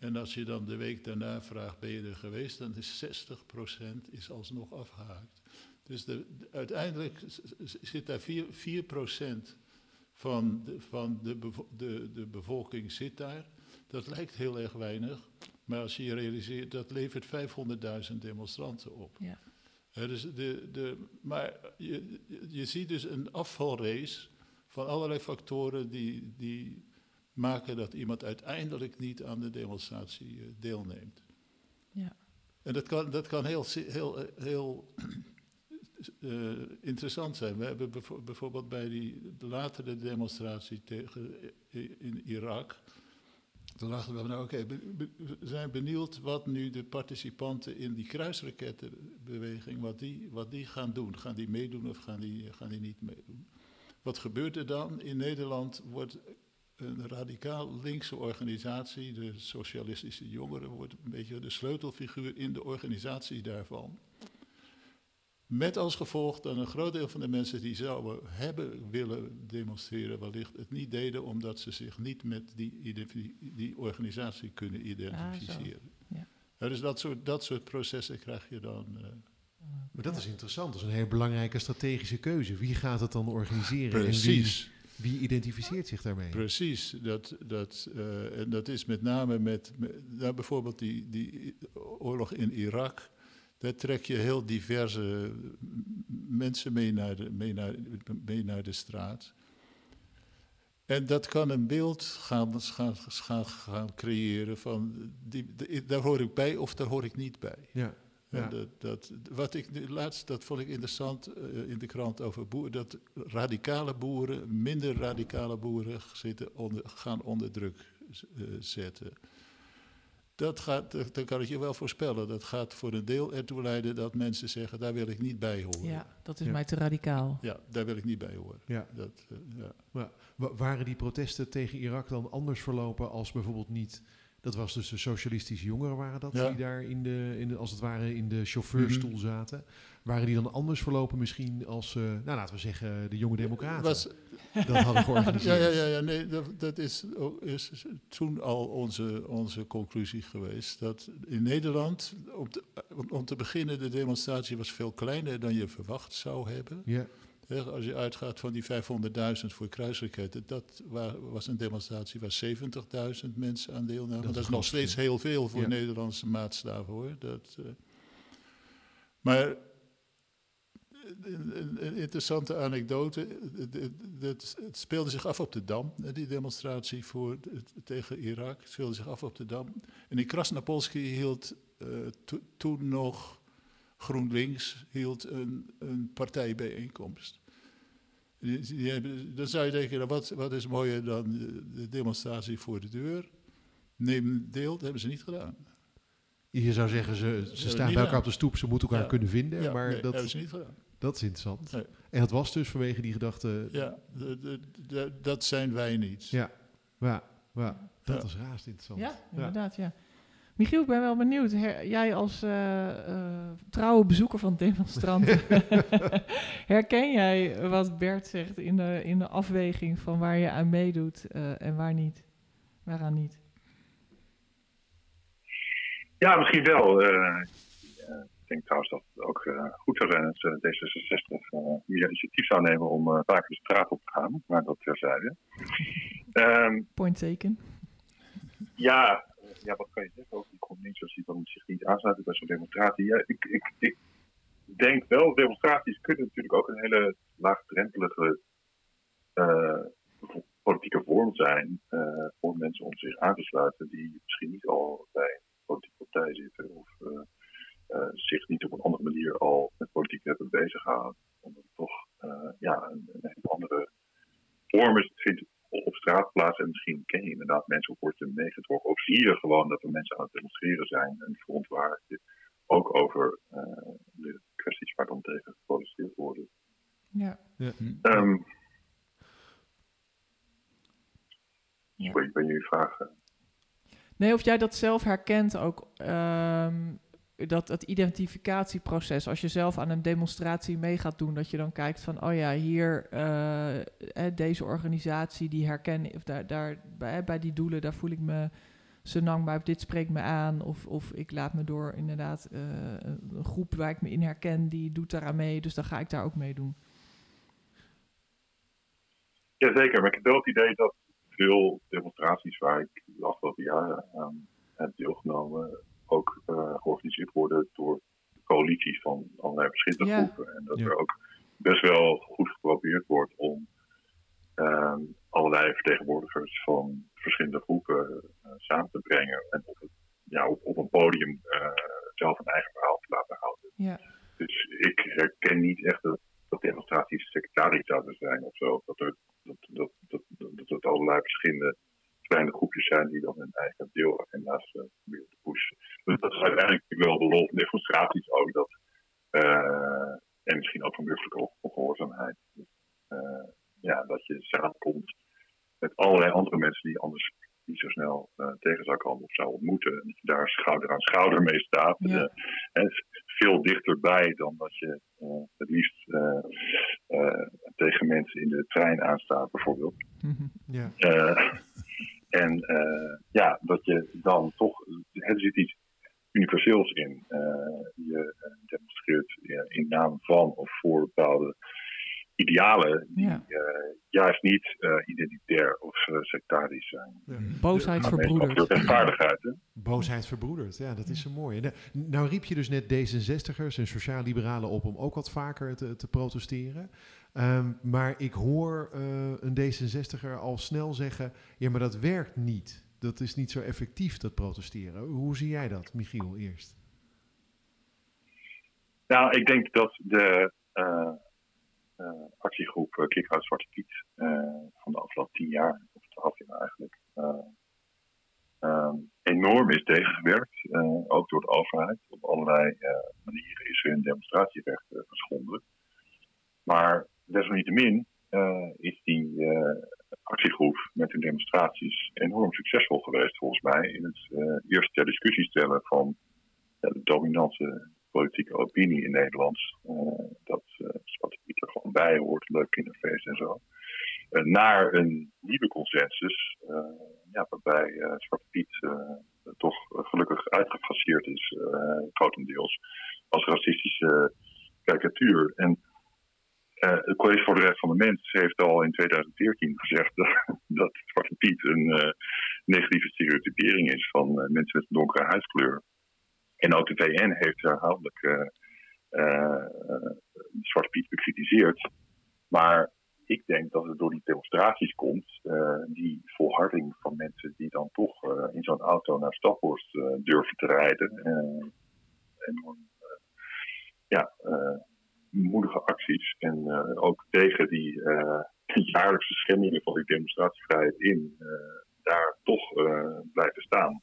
En als je dan de week daarna vraagt, ben je er geweest? Dan is 60% is alsnog afgehaakt. Dus de, uiteindelijk zit daar 4%, 4 van, de, van de, de, de bevolking zit daar. Dat lijkt heel erg weinig. Maar als je je realiseert, dat levert 500.000 demonstranten op. Ja dus de, de, maar je, je ziet dus een afvalrace van allerlei factoren die, die maken dat iemand uiteindelijk niet aan de demonstratie eh, deelneemt. Ja. En dat kan, dat kan heel, heel, heel uh, interessant zijn. We hebben bijvoorbeeld bij die latere demonstratie tegen, in Irak toen dachten we, nou oké, we zijn benieuwd wat nu de participanten in die kruisrakettenbeweging, wat die, wat die gaan doen. Gaan die meedoen of gaan die, gaan die niet meedoen? Wat gebeurt er dan? In Nederland wordt een radicaal linkse organisatie, de Socialistische Jongeren, wordt een beetje de sleutelfiguur in de organisatie daarvan. Met als gevolg dat een groot deel van de mensen die zouden hebben willen demonstreren, wellicht het niet deden omdat ze zich niet met die, die organisatie kunnen identificeren. Ah, ja. dus dat soort, dat soort processen krijg je dan. Uh, maar dat is interessant, dat is een heel belangrijke strategische keuze. Wie gaat het dan organiseren? Precies. En wie, wie identificeert zich daarmee? Precies, dat, dat, uh, en dat is met name met, met nou, bijvoorbeeld die, die oorlog in Irak daar trek je heel diverse mensen mee naar de, mee naar, mee naar de straat. En dat kan een beeld gaan, gaan, gaan, gaan creëren van, die, daar hoor ik bij of daar hoor ik niet bij. Ja. Ja. Dat, dat, wat ik laatst, dat vond ik interessant uh, in de krant over boeren, dat radicale boeren, minder radicale boeren zitten onder, gaan onder druk uh, zetten dat gaat, dan kan ik je wel voorspellen. Dat gaat voor een deel ertoe leiden dat mensen zeggen, daar wil ik niet bij horen. Ja, dat is mij te radicaal. Ja, daar wil ik niet bij horen. Ja. Dat, uh, ja. Maar waren die protesten tegen Irak dan anders verlopen als bijvoorbeeld niet... Dat was dus de socialistische jongeren waren dat, die daar in de, in de, als het ware in de chauffeurstoel mhm. zaten. Waren die dan anders verlopen misschien als, uh, nou laten we zeggen, de jonge democraten? Was, dat hadden georganiseerd. (laughs) Ja, ja, ja, ja nee, dat, dat is, is, toen al onze, onze conclusie geweest. Dat in Nederland, om te, om te beginnen, de demonstratie was veel kleiner dan je verwacht zou hebben. Ja. Als je uitgaat van die 500.000 voor kruisraketten, dat was een demonstratie waar 70.000 mensen aan deelnamen. Dat, is nog steeds heel veel voor Nederlandse maatstaven hoor. Dat, uh, maar een, een, interessante anekdote. Het, het, speelde zich af op de Dam, die demonstratie voor, tegen Irak. Het speelde zich af op de Dam. En in Krasnapolski hield uh, toen nog GroenLinks hield een, een partijbijeenkomst. Die, dan zou je denken, nou, wat, wat is mooier dan de demonstratie voor de deur? Neem deel, dat hebben ze niet gedaan. Je zou zeggen, ze, ze staan bij elkaar op de stoep, ze moeten elkaar kunnen vinden. Ja, maar nee, dat, hebben ze niet gedaan. dat is interessant. Nee. En dat was dus vanwege die gedachte. Ja, de- de- de- dat zijn wij niet. Ja, ja, ja, dat Ja. is raast interessant. Ja, inderdaad, ja. Michiel, ik ben wel benieuwd. Her- jij als eh, trouwe bezoeker van demonstranten, (laughs) herken jij wat Bert zegt in de, in de afweging van waar je aan meedoet eh, en waar niet? Waaraan niet? Ja, misschien wel. Ik denk trouwens dat het ook goed zou zijn als eh, D66 eh, meer initiatief zou nemen om vaker de straat op te gaan. Maar dat terzijde. (laughs) Ehm Point taken. ja, ja, wat kan je zeggen over die communities die dan zich niet aansluiten bij zo'n demonstratie? Ja, ik, ik, ik denk wel, demonstraties kunnen natuurlijk ook een hele laagdrempelige eh, politieke vorm zijn eh, voor mensen om zich aan te sluiten die misschien niet al bij een politieke partij zitten of eh, zich niet op een andere manier al met politiek hebben bezig gehouden. Omdat het toch ja, een, een hele andere vorm is. Vindt op straat plaats en misschien ken je inderdaad mensen of wordt je meegetrokken. Of zie je gewoon dat er mensen aan het demonstreren zijn en verontwaardigd je ook over eh, de kwesties waar dan tegen geprotesteerd wordt. Ja. Ja. Ehm Ja. Sorry, ik ben jullie vraag. eh, Nee, of jij dat zelf herkent ook, ehm, dat het identificatieproces, als je zelf aan een demonstratie mee gaat doen, dat je dan kijkt van, oh ja, hier, eh, eh, deze organisatie, die herken of daar, daar, bij, bij die doelen, daar voel ik me senang bij, dit spreekt me aan, of, of ik laat me door inderdaad eh, een groep waar ik me in herken, die doet daaraan mee, dus dan ga ik daar ook mee doen. Jazeker, maar ik heb wel het idee dat veel demonstraties waar ik de afgelopen jaren aan heb deelgenomen, ook eh, georganiseerd worden door coalities van allerlei verschillende Ja. groepen. En dat Ja. er ook best wel goed geprobeerd wordt om ehm, allerlei vertegenwoordigers van verschillende groepen eh, samen te brengen en op, het, ja, op, op een podium eh, zelf een eigen verhaal te laten houden. Ja. Dus ik herken niet echt dat, dat demonstraties sectarisch zouden zijn of zo. Dat, er, dat, dat, dat, dat, dat het allerlei verschillende kleine groepjes zijn die dan hun eigen deelagenda's uh, proberen te pushen. Dus dat is uiteindelijk wel de rol van demonstraties ook. Dat, eh, en misschien ook van burgerlijke ongehoorzaamheid. Eh, ja, dat je samenkomt met allerlei andere mensen die anders niet zo snel eh, tegen zou komen of zou ontmoeten. En dat je daar schouder aan schouder mee staat. Ja. Eh, en veel dichterbij dan dat je eh, het liefst eh, eh, tegen mensen in de trein aanstaat, bijvoorbeeld. Ja. En eh, ja, dat je dan toch, er zit iets universeels in. Eh, je eh, demonstreert in naam van of voor bepaalde idealen die Ja. eh, juist niet eh, identitair of sectarisch zijn. Boosheid Maar meestal verbroederd. Hè? Boosheid verbroederd, ja, dat is zo mooi. En, eh, nou riep je dus net D66'ers en sociaal-liberalen op om ook wat vaker te, te protesteren. Ehm, maar ik hoor eh, een D66er al snel zeggen, ja, maar dat werkt niet. Dat is niet zo effectief, dat protesteren. Hoe zie jij dat, Michiel, eerst? Nou, ik denk dat de eh, eh, actiegroep uh, Kick-Out Zwarte Piet van de afgelopen tien jaar, of twaalf jaar eigenlijk, eh, ehm, enorm is tegengewerkt. ook door de overheid. Op allerlei manieren is hun demonstratierecht geschonden. Maar desalniettemin eh, is die eh, actiegroep met hun demonstraties enorm succesvol geweest, volgens mij. In het eh, eerst ter discussie stellen van de dominante politieke opinie in Nederland. Dat uh, Piet er gewoon bij hoort, leuk kinderfeest en zo. Naar een nieuwe consensus, ja, waarbij Zwarte Piet toch gelukkig uitgefaseerd is, grotendeels, als racistische karikatuur. En het College voor de Recht van de Mens heeft al in 2014 gezegd (laughs) dat Zwarte Piet een negatieve stereotypering is van mensen met een donkere huidskleur. En ook de VN heeft herhaaldelijk uh, uh, Zwarte Piet bekritiseerd. Maar ik denk dat het door die demonstraties komt, uh, die volharding van mensen die dan toch in zo'n auto naar Staphorst durven te rijden. enorm ja, moedige acties. En ook tegen die (laughs) jaarlijkse schendingen van die demonstratievrijheid in, daar toch blijven staan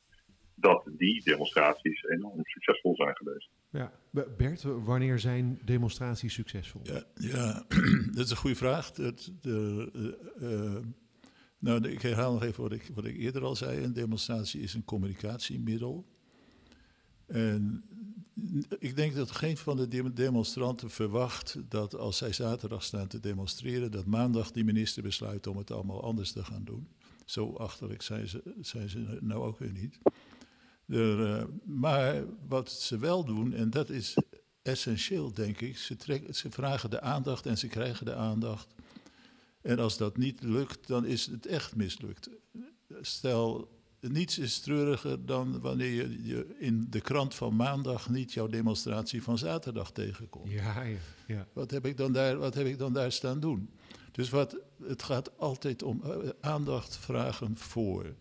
dat die demonstraties enorm succesvol zijn geweest. Ja. Bert, wanneer zijn demonstraties succesvol? Ja, ja (clears throat) dat is een goede vraag. Dat, de, uh, nou, ik herhaal nog even wat ik, wat ik eerder al zei. Een demonstratie is een communicatiemiddel. En ik denk dat geen van de demonstranten verwacht dat als zij zaterdag staan te demonstreren, dat maandag die minister besluit om het allemaal anders te gaan doen. Zo achterlijk zijn ze, zijn ze nou ook weer niet. Uh, maar wat ze wel doen, en dat is essentieel, denk ik, ze, ze vragen de aandacht en ze krijgen de aandacht. En als dat niet lukt, dan is het echt mislukt. Stel, niets is treuriger dan wanneer je, je in de krant van maandag niet jouw demonstratie van zaterdag tegenkomt. Ja, ja, ja. Wat, heb ik dan daar, wat heb ik dan daar staan doen? Dus wat, het gaat altijd om uh, aandacht vragen voor.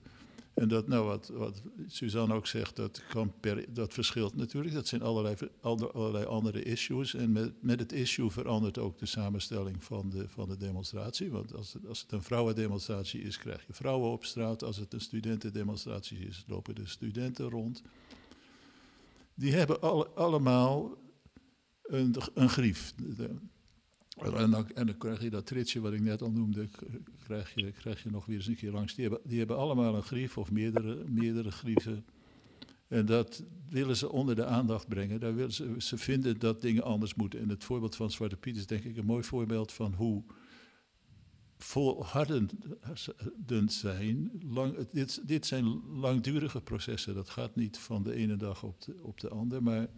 En dat, nou, wat, wat Suzanne ook zegt, dat, kan per, dat verschilt natuurlijk. Dat zijn allerlei, allerlei andere issues. En met, met het issue verandert ook de samenstelling van de, van de demonstratie. Want als het, als het een vrouwendemonstratie is, krijg je vrouwen op straat. Als het een studentendemonstratie is, lopen de studenten rond. Die hebben alle, allemaal een, een grief. En dan, krijg je dat tritsje wat ik net al noemde, krijg je, krijg je nog weer eens een keer langs. Die hebben, die hebben allemaal een grief of meerdere, meerdere grieven. En dat willen ze onder de aandacht brengen. Daar willen ze, ze vinden dat dingen anders moeten. En het voorbeeld van Zwarte Piet is denk ik een mooi voorbeeld van hoe volhardend zijn. Lang, dit, dit zijn langdurige processen. Dat gaat niet van de ene dag op de, op de andere. Maar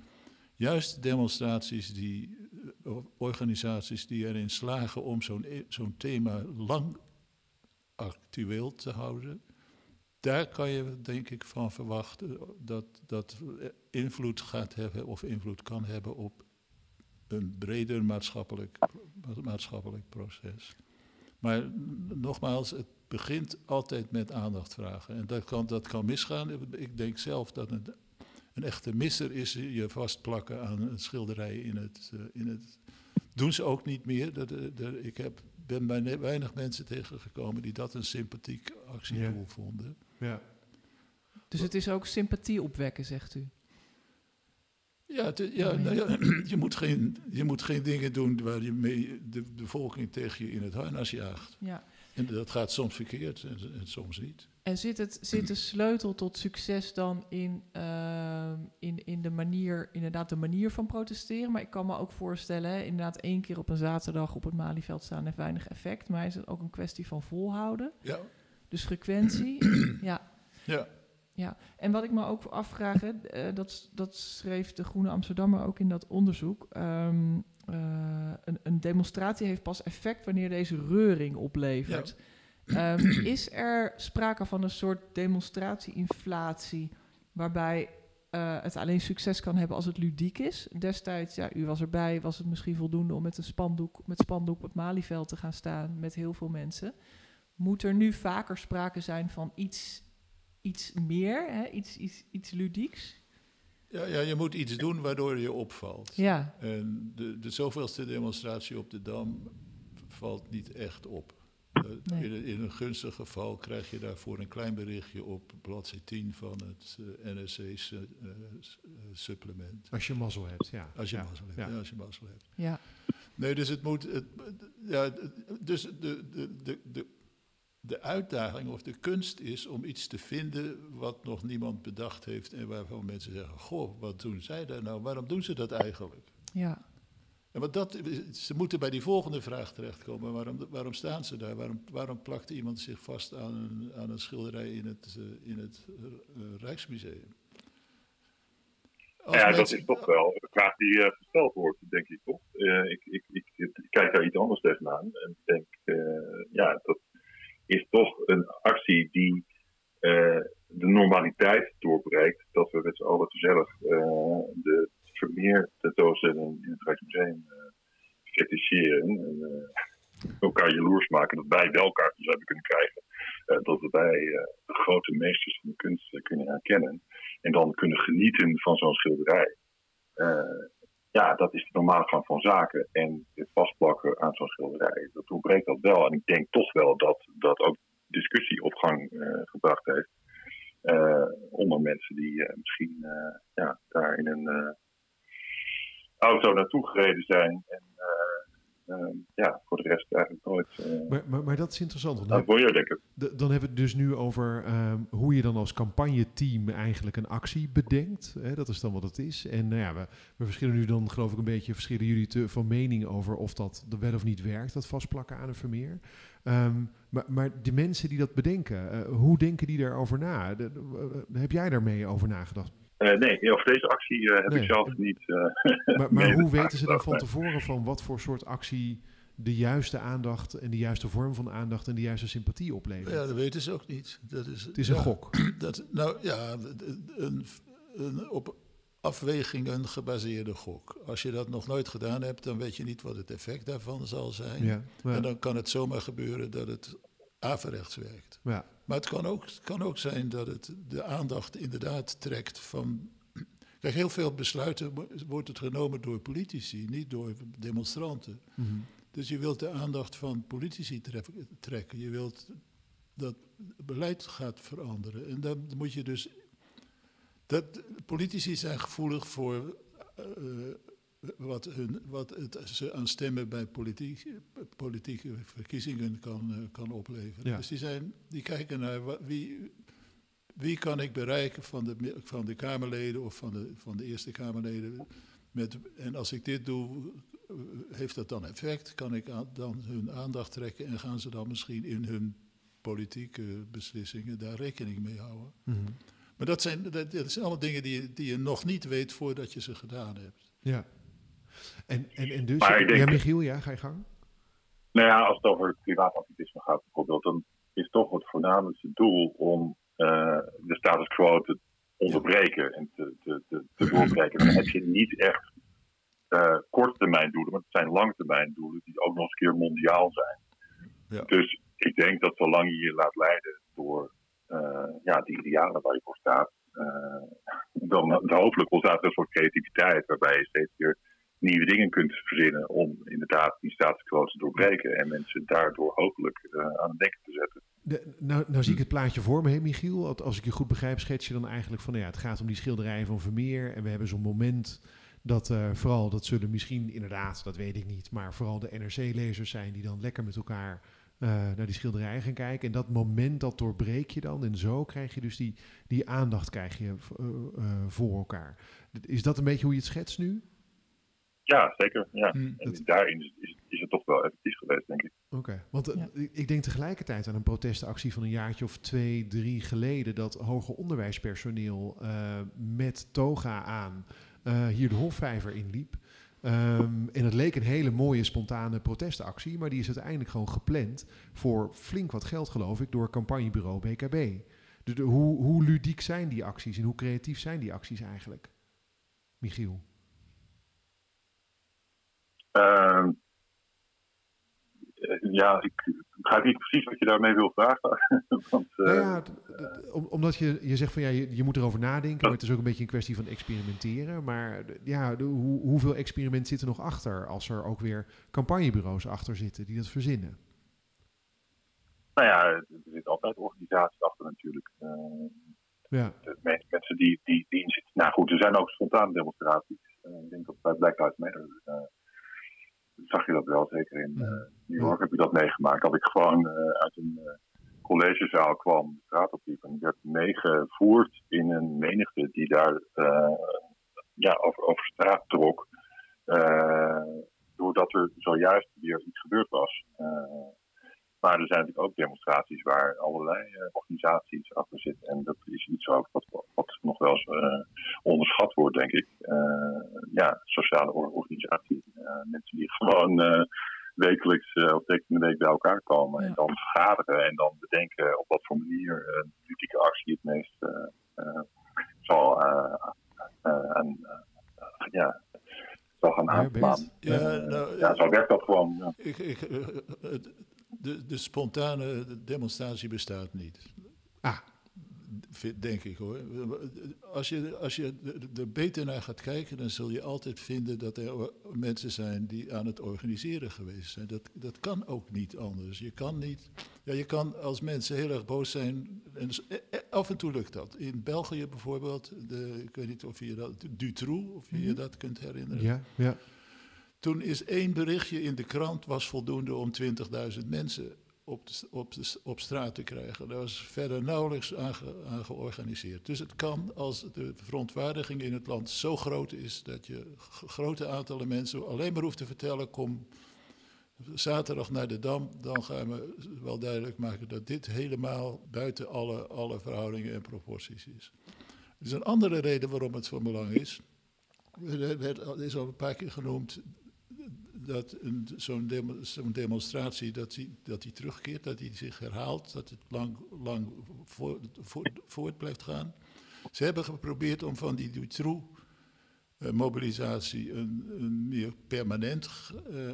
juist demonstraties die organisaties die erin slagen om zo'n e-, zo'n thema lang actueel te houden, daar kan je denk ik van verwachten dat dat invloed gaat hebben of invloed kan hebben op een breder maatschappelijk, maatschappelijk proces. Maar nogmaals, het begint altijd met aandacht vragen. En dat kan, dat kan misgaan. Ik denk zelf dat een, een echte misser is je vastplakken aan een schilderij in het, uh, in het doen ze ook niet meer. Dat, dat, ik heb, ben bij weinig mensen tegengekomen die dat een sympathiek actiedoel vonden. Ja. Dus het is ook sympathie opwekken, zegt u? Ja, ja, nou ja (clears throat) je, moet geen, je moet geen dingen doen waar je mee de, de bevolking tegen je in het harnas jaagt. Ja. En dat gaat soms verkeerd en, en soms niet. En zit, het, zit de sleutel tot succes dan in, uh, in, in de manier, inderdaad de manier van protesteren? Maar ik kan me ook voorstellen, hè, inderdaad één keer op een zaterdag op het Malieveld staan heeft weinig effect. Maar is het ook een kwestie van volhouden? Ja. Dus frequentie, (clears throat) ja. Ja. Ja, en wat ik me ook afvraag, hè, uh, dat, dat schreef de Groene Amsterdammer ook in dat onderzoek. Um, uh, een, een, demonstratie heeft pas effect wanneer deze reuring oplevert. Ja. Um, (clears throat) is er sprake van een soort demonstratie-inflatie waarbij uh, het alleen succes kan hebben als het ludiek is? Destijds, ja, u was erbij, was het misschien voldoende om met een spandoek, met spandoek op het Malieveld te gaan staan met heel veel mensen. Moet er nu vaker sprake zijn van iets, iets meer, hè? Iets, iets, iets ludieks? Ja, ja, je moet iets doen waardoor je opvalt. Ja. En de, de zoveelste demonstratie op de Dam valt niet echt op. Uh, in, in, een gunstig geval krijg je daarvoor een klein berichtje op bladzijde 10 van het uh, NRC's uh, supplement. Als je mazzel hebt, ja. Als je ja. mazzel hebt, ja. ja. Als je mazzel hebt. Ja. Nee, dus het moet... Het, ja, dus de, de, de, de, de uitdaging of de kunst is om iets te vinden wat nog niemand bedacht heeft en waarvan mensen zeggen, goh, wat doen zij daar nou? Waarom doen ze dat eigenlijk? Ja. En wat dat, ze moeten bij die volgende vraag terechtkomen. Waarom, waarom staan ze daar? Waarom, waarom plakt iemand zich vast aan een, aan een schilderij in het, uh, in het uh, Rijksmuseum? Als ja, mensen... dat is toch wel een vraag die uh, gesteld wordt, denk ik toch. Ik, ik, ik, ik, kijk daar iets anders tegenaan. En denk, ja, dat is toch een actie die de normaliteit doorbreekt. Dat we met z'n allen gezellig de Vermeer tentoonstelling in het Rijksmuseum uh, feticheren en elkaar jaloers maken dat wij wel kaartjes hebben kunnen krijgen. Dat wij de grote meesters van de kunst kunnen herkennen en dan kunnen genieten van zo'n schilderij. Ja, dat is de normale gang van zaken. En het vastplakken aan zo'n schilderij, dat ontbreekt dat wel. En ik denk toch wel dat dat ook discussie op gang gebracht heeft. onder mensen die misschien ja, daar in een auto naartoe gereden zijn. En ja, voor de rest eigenlijk nooit. Eh, maar, maar, maar, dat is interessant. Want. Dan hebben we het dus nu over ehm, hoe je dan als campagneteam eigenlijk een actie bedenkt. Hè? Dat is dan wat het is. En nou ja, we, we, verschillen nu dan geloof ik een beetje, verschillen jullie te, van mening over of dat wel of niet werkt, dat vastplakken aan een vermeer. Ehm, maar, maar de mensen die dat bedenken, uh, hoe denken die daarover na? De, heb jij daarmee over nagedacht? Uh, nee, over deze actie uh, heb ik zelf niet. Uh, (laughs) maar, maar hoe weten ze dan van tevoren van wat voor soort actie de juiste aandacht en de juiste vorm van aandacht en de juiste sympathie oplevert? Ja, dat weten ze ook niet. Dat is, het is een gok. Dat, nou ja, een, een, op afwegingen gebaseerde gok. Als je dat nog nooit gedaan hebt, dan weet je niet wat het effect daarvan zal zijn. Ja, En dan kan het zomaar gebeuren dat het averechts werkt. Ja. Maar het kan, ook, kan ook zijn dat het de aandacht inderdaad trekt van. Kijk, heel veel besluiten wordt het genomen door politici, niet door demonstranten. Mhm. Dus je wilt de aandacht van politici trekken. Je wilt dat beleid gaat veranderen. En dan moet je dus. Dat, politici zijn gevoelig voor uh, wat, hun, wat het, ze aan stemmen bij politiek, politieke verkiezingen kan, uh, kan opleveren. Dus die, zijn, die kijken naar wie, wie kan ik bereiken van de, van de Kamerleden of van de, van de Eerste Kamerleden. Met, en als ik dit doe, eh, heeft dat dan effect? Kan ik dan hun aandacht trekken en gaan ze dan misschien in hun politieke beslissingen daar rekening mee houden? Mm -hmm. Maar dat zijn, dat, dat zijn allemaal dingen die, die je nog niet weet voordat je ze gedaan hebt. Ja. En, en, en dus, maar ja, Michiel, ja, ga je gang. Nou ja, als het over privaatactivisme gaat bijvoorbeeld, dan is toch het voornaamste doel om uh, de status quo te onderbreken en te, te, te, te (clears throat) doorbreken. Dan heb je niet echt uh, korttermijn doelen, maar het zijn langetermijn doelen die ook nog eens keer mondiaal zijn. Ja. Dus ik denk dat zolang je je laat leiden door uh, ja, die idealen waar je voor staat, dan, dan hopelijk ontstaat er een soort creativiteit waarbij je steeds weer nieuwe dingen kunt verzinnen om inderdaad die status quo te doorbreken en mensen daardoor hopelijk uh, aan het denken te zetten. Nou, nou zie ik het plaatje voor me, Michiel. Als ik je goed begrijp, schets je dan eigenlijk van, nou ja, het gaat om die schilderijen van Vermeer en we hebben zo'n moment dat uh, vooral, dat zullen misschien inderdaad, dat weet ik niet, maar vooral de NRC-lezers zijn die dan lekker met elkaar uh, naar die schilderijen gaan kijken. En dat moment, dat doorbreek je dan. En zo krijg je dus die, die aandacht krijg je, voor elkaar. Is dat een beetje hoe je het schetst nu? Ja, zeker. Ja. Mm, en daarin is, is, is, het toch wel effectief geweest, denk ik. Oké, want uh, ik denk tegelijkertijd aan een protestactie van een jaartje of twee, drie geleden... dat hoger onderwijspersoneel uh, met toga aan uh, hier de Hofvijver inliep. Um, en het leek een hele mooie spontane protestactie... maar die is uiteindelijk gewoon gepland voor flink wat geld, geloof ik... door campagnebureau BKB. Dus de, hoe, hoe ludiek zijn die acties en hoe creatief zijn die acties eigenlijk? Michiel? Uh, ja, ik begrijp niet precies wat je daarmee wil vragen. (laughs) Want, nou ja, uh, omdat je, je zegt van ja, je, je, moet erover nadenken, maar het is ook een beetje een kwestie van experimenteren. Maar ja, de, hoe, hoeveel experiment zit er nog achter als er ook weer campagnebureaus achter zitten die dat verzinnen? Nou ja, er zitten altijd organisaties achter natuurlijk. Uh, ja. mensen die, die, die in zitten. Nou goed, er zijn ook spontane demonstraties. ik denk dat bij Black Lives Matter zag je dat wel. Zeker in uh, New York heb ik dat meegemaakt. Dat ik gewoon uh, uit een uh, collegezaal kwam, de straat opliep. En ik werd meegevoerd in een menigte die daar ja, over, over straat trok. doordat er zojuist weer iets gebeurd was. Maar er zijn natuurlijk ook demonstraties waar allerlei uh, organisaties achter zitten. En dat is iets ook wat, wat nog wel eens uh, onderschat wordt, denk ik. Uh, ja, sociale organisaties. mensen die (laughs) gewoon wekelijks of tegen de week bij elkaar komen. En dan vergaderen en dan bedenken op wat voor manier een politieke actie het meest zal, aan, ja, zal gaan aanslaan. Ja, nou, ja, zo werkt dat gewoon. Ja. Ik, ik, de, de spontane demonstratie bestaat niet. Ah, denk ik hoor. Als je, als je er beter naar gaat kijken, dan zul je altijd vinden dat er mensen zijn die aan het organiseren geweest zijn. Dat, dat kan ook niet anders. Je kan niet. Ja, je kan als mensen heel erg boos zijn. En eh, eh, af en toe lukt dat. In België bijvoorbeeld, de, ik weet niet of je dat. Dutroux, of je je mhm. dat kunt herinneren. Ja, ja. Toen is één berichtje in de krant was voldoende om 20.000 mensen op, op, op straat te krijgen. Daar was verder nauwelijks aan, aan, georganiseerd. Dus het kan als de verontwaardiging in het land zo groot is dat je grote aantallen mensen alleen maar hoeft te vertellen: kom zaterdag naar de Dam, dan gaan we wel duidelijk maken dat dit helemaal buiten alle, alle verhoudingen en proporties is. Er is een andere reden waarom het van belang is. Er is al een paar keer genoemd dat zo'n zo'n demonstratie dat die, dat die terugkeert, dat die zich herhaalt, dat het lang, lang voort blijft gaan. Ze hebben geprobeerd om van die Dutroux-mobilisatie een, een, meer permanent uh,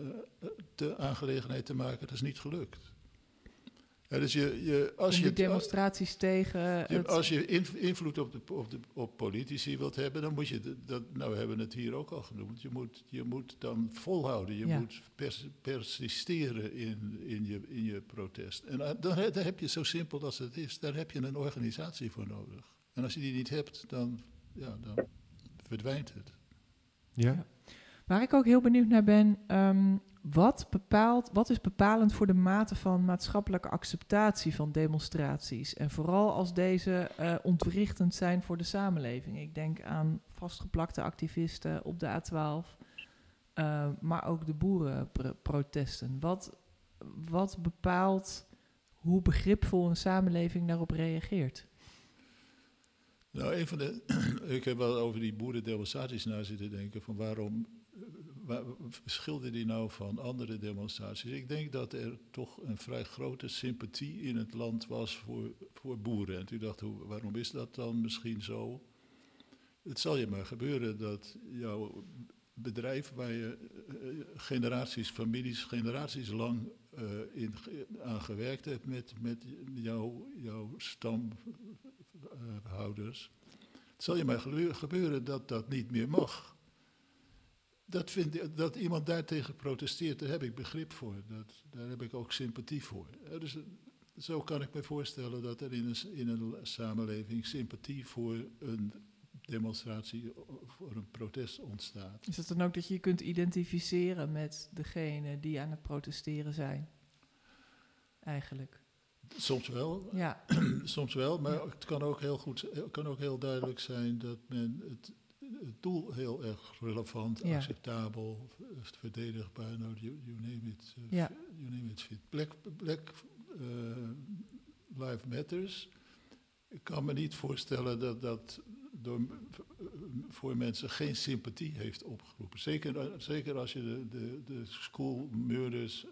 aangelegenheid te maken. Dat is niet gelukt dus je, je, als je demonstraties tegen. als je invloed op, de, op, de, op politici wilt hebben, dan moet je. Dat, nou, we hebben het hier ook al genoemd. Je moet, je moet dan volhouden. Je moet persisteren in, in, je, in je protest. En uh, dan, dan, heb je zo simpel als het is, daar heb je een organisatie voor nodig. En als je die niet hebt, dan, ja, dan verdwijnt het. Ja. Waar ik ook heel benieuwd naar ben, um, wat, bepaalt, wat is bepalend voor de mate van maatschappelijke acceptatie van demonstraties? En vooral als deze uh, ontwrichtend zijn voor de samenleving. Ik denk aan vastgeplakte activisten op de A12, uh, maar ook de boerenprotesten. Wat, wat bepaalt hoe begripvol een samenleving daarop reageert? Nou, een van de. (clears throat) ik heb wel over die boerendemonstraties na zitten denken. van waarom verschilde die nou van andere demonstraties? Ik denk dat er toch een vrij grote sympathie in het land was voor, voor boeren. En toen dacht ik, waarom is dat dan misschien zo? Het zal je maar gebeuren dat jouw bedrijf waar je eh, generaties, families, generaties lang uh, in, aan gewerkt hebt met, met jouw, jouw stamhouders. het zal je maar gebeuren dat dat niet meer mag dat, vind, dat iemand daartegen protesteert, daar heb ik begrip voor. Dat, daar heb ik ook sympathie voor. Dus zo kan ik me voorstellen dat er in een, in een samenleving sympathie voor een demonstratie, voor een protest ontstaat. Is dat dan ook dat je je kunt identificeren met degene die aan het protesteren zijn? Eigenlijk. Soms wel. Ja. (clears throat) Soms wel, maar het kan ook heel goed, kan ook heel duidelijk zijn dat men het het doel heel erg relevant, acceptabel, verdedigbaar, nou, you, you name it. Uh, ja. You name it fit. Black, Black uh, Life Matters. Ik kan me niet voorstellen dat dat door, voor mensen geen sympathie heeft opgeroepen. Zeker, zeker als je de, de, de school murders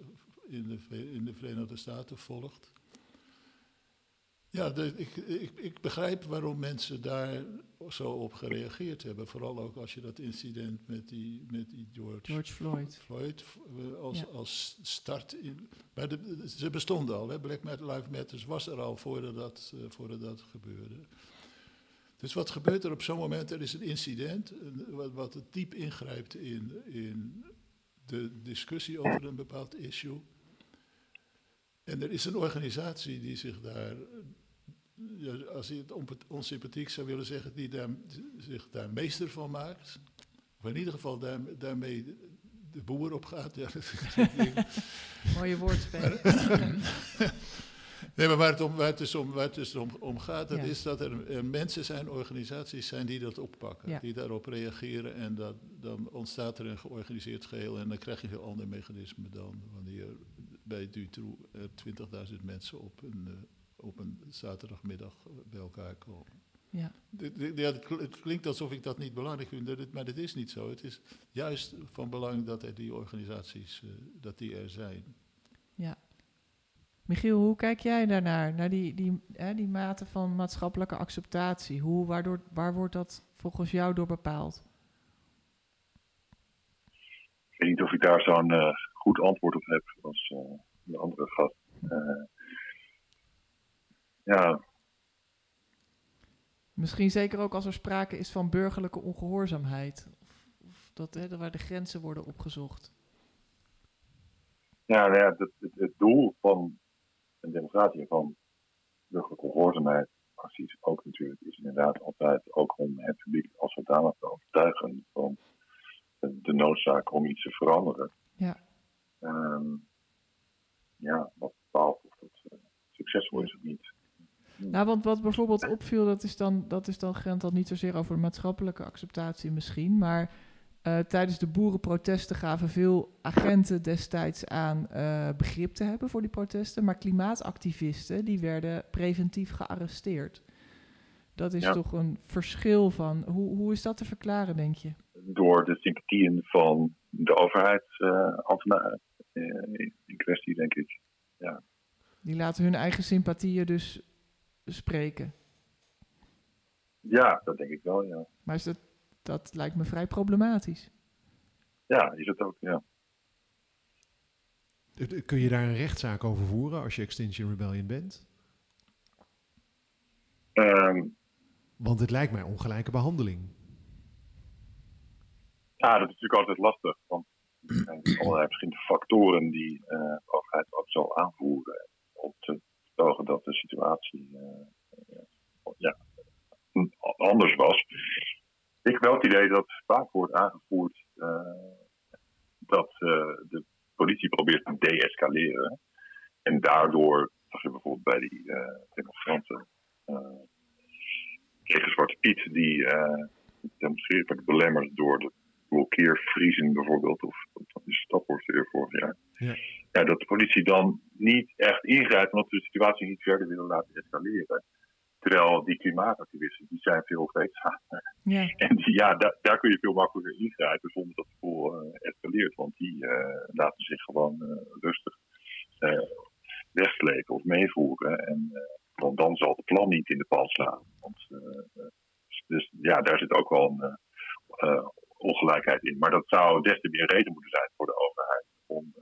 in de, in de Verenigde Staten volgt. Ja, ik, ik, ik, begrijp waarom mensen daar zo op gereageerd hebben. Vooral ook als je dat incident met die, met die George, George Floyd, Floyd eh, als, als start. In, maar de, ze bestonden al, hè? Black Lives Matter was er al voordat dat, uh, voordat dat gebeurde. Dus wat gebeurt er op zo'n moment? Er is een incident wat, wat diep ingrijpt in, in de discussie over een bepaald issue. En er is een organisatie die zich daar ja, als je het onsympathiek zou willen zeggen, die daar, zich daar meester van maakt. Of in ieder geval daar, daarmee de boer op gaat. Ja, (laughs) Mooie woordspel. (laughs) nee, maar waar het om, waar het dus om, waar het dus om, om gaat, dat is dat er, mensen zijn, organisaties zijn die dat oppakken. Die daarop reageren en dat, dan ontstaat er een georganiseerd geheel. En dan krijg je een heel ander mechanisme dan wanneer bij Dutroux 20.000 mensen op een... Uh, op een zaterdagmiddag bij elkaar komen. Ja. ja het klinkt alsof ik dat niet belangrijk vind, maar dat is niet zo. Het is juist van belang dat er die organisaties uh, dat die er zijn. Ja. Michiel, hoe kijk jij daarnaar, naar die, die, hè, die mate van maatschappelijke acceptatie? Hoe, waardoor, waar wordt dat volgens jou door bepaald? Ik weet niet of ik daar zo'n uh, goed antwoord op heb als uh, de andere gast ja, Misschien zeker ook als er sprake is van burgerlijke ongehoorzaamheid. Of, of dat, hè, waar de grenzen worden opgezocht. Ja, nou ja het, het, het, doel van een democratie van burgerlijke ongehoorzaamheid acties ook natuurlijk is inderdaad altijd ook om het publiek als zodanig te overtuigen van de noodzaak om iets te veranderen. Ja. Um, ja, wat bepaalt of dat uh, succesvol is of niet. Nou, want wat bijvoorbeeld opviel, dat is dan, dat is dan gaat dan niet zozeer over maatschappelijke acceptatie misschien, maar uh, tijdens de boerenprotesten gaven veel agenten destijds aan uh, begrip te hebben voor die protesten, maar klimaatactivisten die werden preventief gearresteerd. Dat is Ja. toch een verschil van. Hoe, hoe is dat te verklaren, denk je? Door de sympathieën van de overheidsambtenaren eh, in in kwestie, denk ik. Die laten hun eigen sympathieën dus spreken. Ja, dat denk ik wel, ja. Maar is dat, dat lijkt me vrij problematisch. Ja, is het ook, ja. Eh, Kun je daar een rechtszaak over voeren als je Extinction Rebellion bent? Ehm, Want het lijkt mij ongelijke behandeling. Ja, dat is natuurlijk altijd lastig. Want er zijn allerlei verschillende factoren die eh, de overheid ook zal aanvoeren. Om te zorgen dat de situatie eh, ja, anders was. Ik heb wel het idee dat vaak wordt aangevoerd eh, dat eh, de politie probeert te deescaleren. En daardoor, zag je bijvoorbeeld bij die demonstranten tegen Zwarte Piet, die demonstreren werd belemmerd door de blokkeervriezen bijvoorbeeld, of dat is dat weer vorig jaar. Ja. Ja, dat de politie dan niet echt ingrijpt, omdat ze de situatie niet verder willen laten escaleren. Terwijl die klimaatactivisten, die zijn veel vreedzamer. Ja, (laughs) En die, ja, daar, daar kun je veel makkelijker ingrijpen zonder dat het vol eh, escaleert. Want die eh, laten zich gewoon eh, rustig wegslepen of meevoeren. En dan, dan zal het plan niet in de pan slaan. Want, dus ja, daar zit ook wel een ongelijkheid in. Maar dat zou des te meer reden moeten zijn voor de overheid om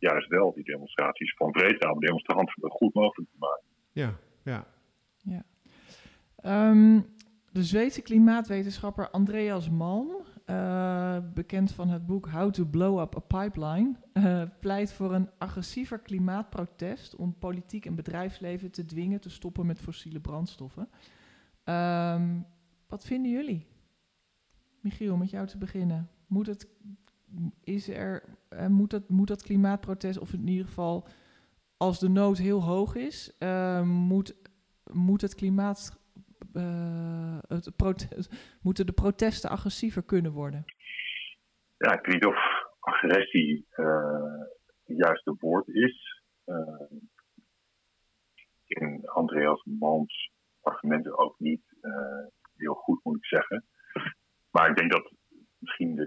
juist wel die demonstraties van vreedzame demonstranten goed mogelijk te maken. Ja, ja. Ehm, de Zweedse klimaatwetenschapper Andreas Malm, eh, bekend van het boek How to Blow Up a Pipeline, eh, pleit voor een agressiever klimaatprotest om politiek en bedrijfsleven te dwingen te stoppen met fossiele brandstoffen. Ehm, wat vinden jullie? Michiel, met jou te beginnen. Moet het, is er, eh, moet, dat, moet dat klimaatprotest, of in ieder geval als de nood heel hoog is, eh, moet, moet het klimaat eh, het protest, moeten de protesten agressiever kunnen worden? ja, ik weet niet of agressie het juiste woord is. In Andreas Mans argumenten ook niet heel goed, moet ik zeggen. Maar ik denk dat misschien de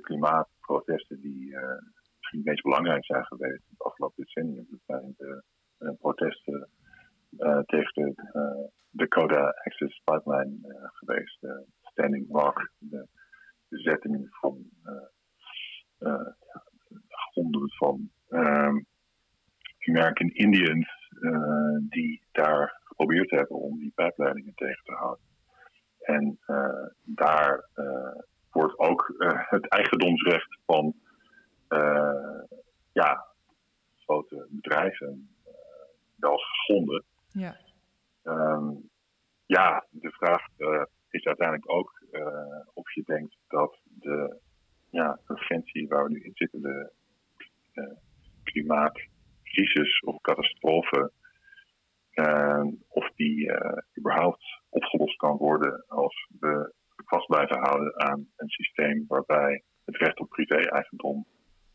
klimaatprotesten die eh, misschien het meest belangrijk zijn geweest het afgelopen decennium, dat zijn de eh, protesten eh, tegen de Dakota Access Pipeline geweest. De Standing Rock, de bezettingen van gronden van ehm, American Indians die daar geprobeerd hebben om die pijpleidingen tegen te houden. En daar wordt ook eh, het eigendomsrecht van eh, ja, grote bedrijven eh, wel geschonden. Ja, Ehm, ja, de vraag is uiteindelijk ook of je denkt dat de ja, urgentie waar we nu in zitten, de klimaatcrisis of catastrofe, of die überhaupt opgelost kan worden als we vast blijven houden aan een systeem waarbij het recht op privé-eigendom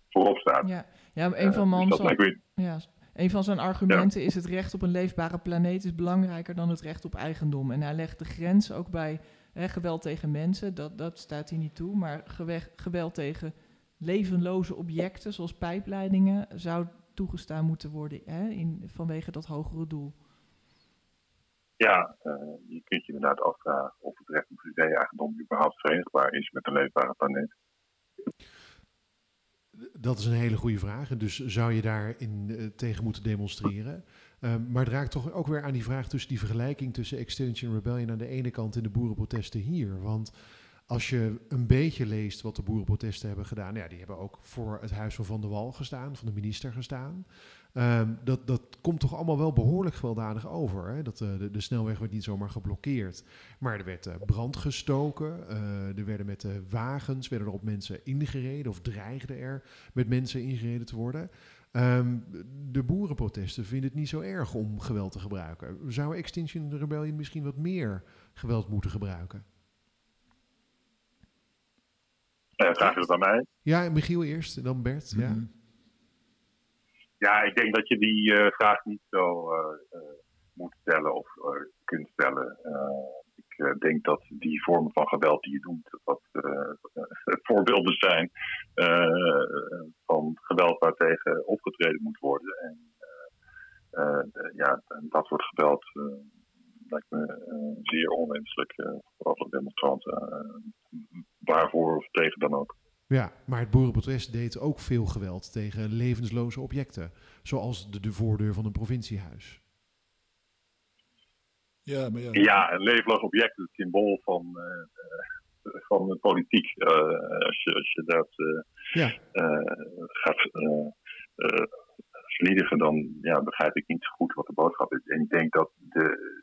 voorop staat. ja. ja een Eh, van dus me- Ja, een van zijn argumenten is het recht op een leefbare planeet is belangrijker dan het recht op eigendom. En hij legt de grens ook bij hè, geweld tegen mensen, dat, dat staat hij niet toe, maar gewe- geweld tegen levenloze objecten zoals pijpleidingen zou toegestaan moeten worden hè, in, vanwege dat hogere doel. Ja, eh, je kunt je inderdaad afvragen of het recht op privé-eigendom überhaupt verenigbaar is met een leefbare planeet. Dat is een hele goede vraag. En dus zou je daarin eh, tegen moeten demonstreren. Um, maar het raakt toch ook weer aan die vraag tussen die vergelijking tussen Extinction Rebellion aan de ene kant en de boerenprotesten hier. Want als je een beetje leest wat de boerenprotesten hebben gedaan, ja, die hebben ook voor het huis van Van der Wal gestaan, van de minister gestaan. Um, dat, dat komt toch allemaal wel behoorlijk gewelddadig over. Hè? Dat, uh, de, de, snelweg werd niet zomaar geblokkeerd. Maar er werd uh, brand gestoken. Uh, er werden met wagens werden er op mensen ingereden of dreigden er met mensen ingereden te worden. Um, de boerenprotesten vinden het niet zo erg om geweld te gebruiken. Zou Extinction Rebellion misschien wat meer geweld moeten gebruiken? Uh, vraag je dat aan mij? Ja, Michiel eerst, dan Bert. Mm -hmm. Ja. Ja, ik denk dat je die uh, vraag niet zo uh, uh, moet stellen of kunt stellen. ik denk dat die vormen van geweld die je doet, dat (laughs) voorbeelden zijn van geweld waartegen opgetreden moet worden. En ja, dat soort geweld lijkt me zeer onwenselijk, voor demonstranten, waarvoor of tegen dan ook. Ja, maar het boerenprotest deed ook veel geweld tegen levensloze objecten, zoals de, de voordeur van een provinciehuis. Ja, maar ja. ja, een levenloos object is het symbool van, uh, van de politiek. Uh, als, je, als je dat uh, ja. gaat vernietigen, dan ja, begrijp ik niet zo goed wat de boodschap is. En ik denk dat de,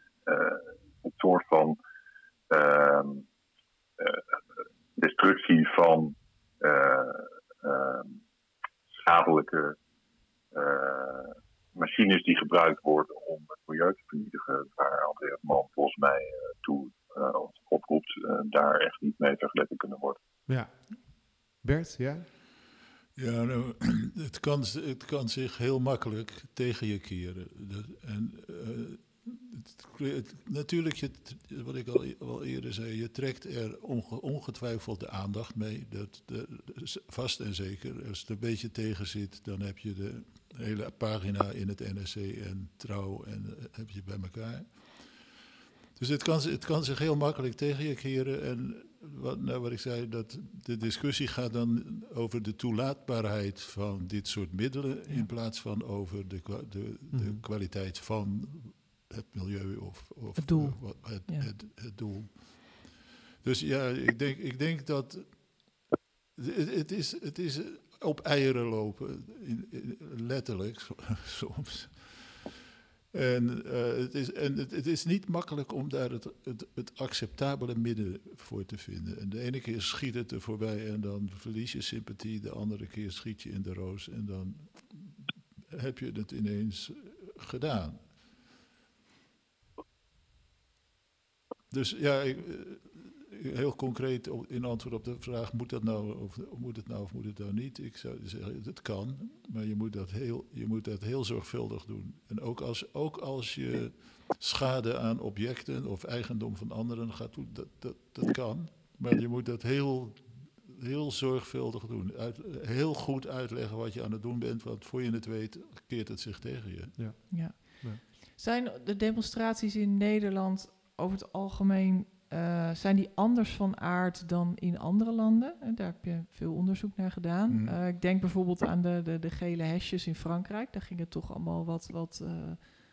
het soort van ehm, destructie van schadelijke uh, machines die gebruikt worden om het milieu te vernietigen, waar Andreas Man volgens mij uh, toe oproept, daar echt niet mee vergeleken kunnen worden. Ja. Bert, ja? Ja, nou, (clears throat) het, kan, het kan zich heel makkelijk tegen je keren. En het, natuurlijk, je, wat ik al, al, eerder zei, je trekt er onge, ongetwijfeld de aandacht mee. Dat, de, vast en zeker. Als het een beetje tegen zit, dan heb je de hele pagina in het NRC en Trouw en uh, heb je bij elkaar. Dus het kan, het kan zich heel makkelijk tegen je keren. En wat, nou, wat ik zei, dat de discussie gaat dan over de toelaatbaarheid van dit soort middelen... Ja. in plaats van over de, de, de mm -hmm. kwaliteit van het milieu of, of het, doel. Uh, het, ja. het, het, doel. Dus ja, ik denk, ik denk dat het, het, is, het is op eieren lopen, in, in, letterlijk (laughs) soms. En, uh, het, is, en het, het, is niet makkelijk om daar het, het, het, acceptabele midden voor te vinden. En de ene keer schiet het er voorbij en dan verlies je sympathie. De andere keer schiet je in de roos en dan heb je het ineens gedaan. Dus ja, ik, heel concreet in antwoord op de vraag: moet dat nou of moet het nou of moet het nou niet? Ik zou zeggen: het kan, maar je moet dat heel, je moet dat heel zorgvuldig doen. En ook als, ook als je schade aan objecten of eigendom van anderen gaat doen, dat, dat, dat kan. Maar je moet dat heel, heel zorgvuldig doen. Uit, heel goed uitleggen wat je aan het doen bent, want voor je het weet, keert het zich tegen je. Ja. ja. ja. Zijn de demonstraties in Nederland over het algemeen uh, zijn die anders van aard dan in andere landen. En daar heb je veel onderzoek naar gedaan. Mm. Uh, ik denk bijvoorbeeld aan de, de, de, gele hesjes in Frankrijk. Daar ging het toch allemaal wat, wat uh,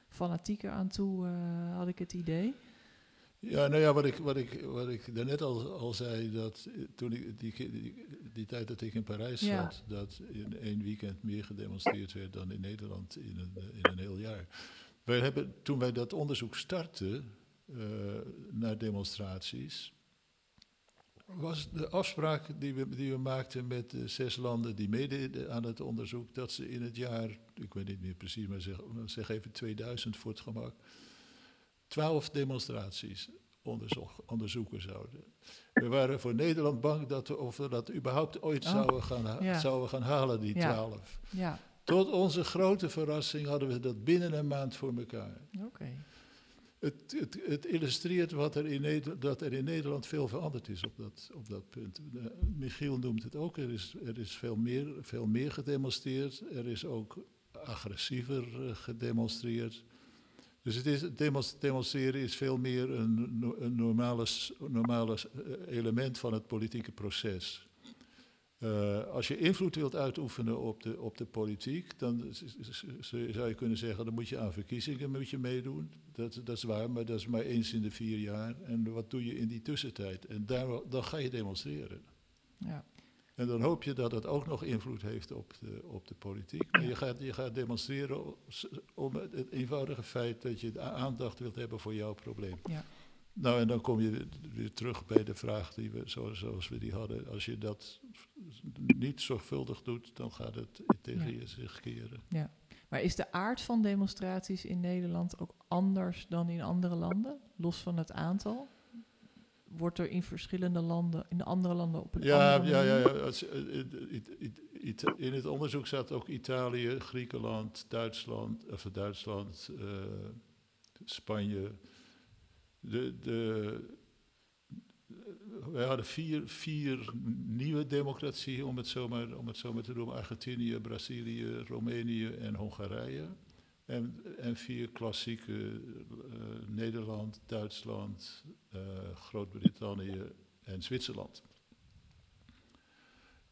fanatieker aan toe, had ik het idee. Ja, nou ja, wat ik, wat ik, wat ik daarnet al, al zei, dat toen ik die, die, die tijd dat ik in Parijs ja. zat, dat in één weekend meer gedemonstreerd werd dan in Nederland in een, in een heel jaar. Wij hebben, toen wij dat onderzoek startten, uh, naar demonstraties. Was de afspraak die we, die we maakten met de zes landen die meededen aan het onderzoek, dat ze in het jaar, ik weet niet meer precies, maar zeg, zeg even 2000 voor het gemak, twaalf demonstraties onderzoek, onderzoeken zouden. We waren voor Nederland bang dat we, of we dat überhaupt ooit oh, zouden, gaan, ja. zouden gaan halen, die twaalf. Ja. ja. Tot onze grote verrassing hadden we dat binnen een maand voor elkaar. Oké. Okay. Het, het, het, illustreert wat er in dat er in Nederland veel veranderd is op dat, op dat punt. Uh, Michiel noemt het ook, er is, er is veel, meer, veel meer gedemonstreerd. Er is ook agressiever uh, gedemonstreerd. Dus het, is, demonstreren is veel meer een, een normale, normale element van het politieke proces. Uh, als je invloed wilt uitoefenen op de, op de politiek, dan zou je kunnen zeggen, dan moet je aan verkiezingen moet je meedoen. Dat, dat is waar, maar dat is maar eens in de vier jaar. En wat doe je in die tussentijd? En daar, dan ga je demonstreren. Ja. En dan hoop je dat het ook nog invloed heeft op de, op de politiek. Maar je gaat, je gaat demonstreren om het eenvoudige feit dat je aandacht wilt hebben voor jouw probleem. Ja. Nou, en dan kom je weer terug bij de vraag die we, zoals we die hadden. Als je dat niet zorgvuldig doet, dan gaat het tegen je zich keren. Ja. Maar is de aard van demonstraties in Nederland ook anders dan in andere landen, los van het aantal? Wordt er in verschillende landen, in andere landen op een ja, andere ja, ja, ja. In het onderzoek staat ook Italië, Griekenland, Duitsland, of Duitsland, uh, Spanje. De, de, wij hadden vier, vier nieuwe democratieën, om het, zomaar, om het te noemen. Argentinië, Brazilië, Roemenië en Hongarije. En, en vier klassieke, uh, Nederland, Duitsland, uh, Groot-Brittannië en Zwitserland.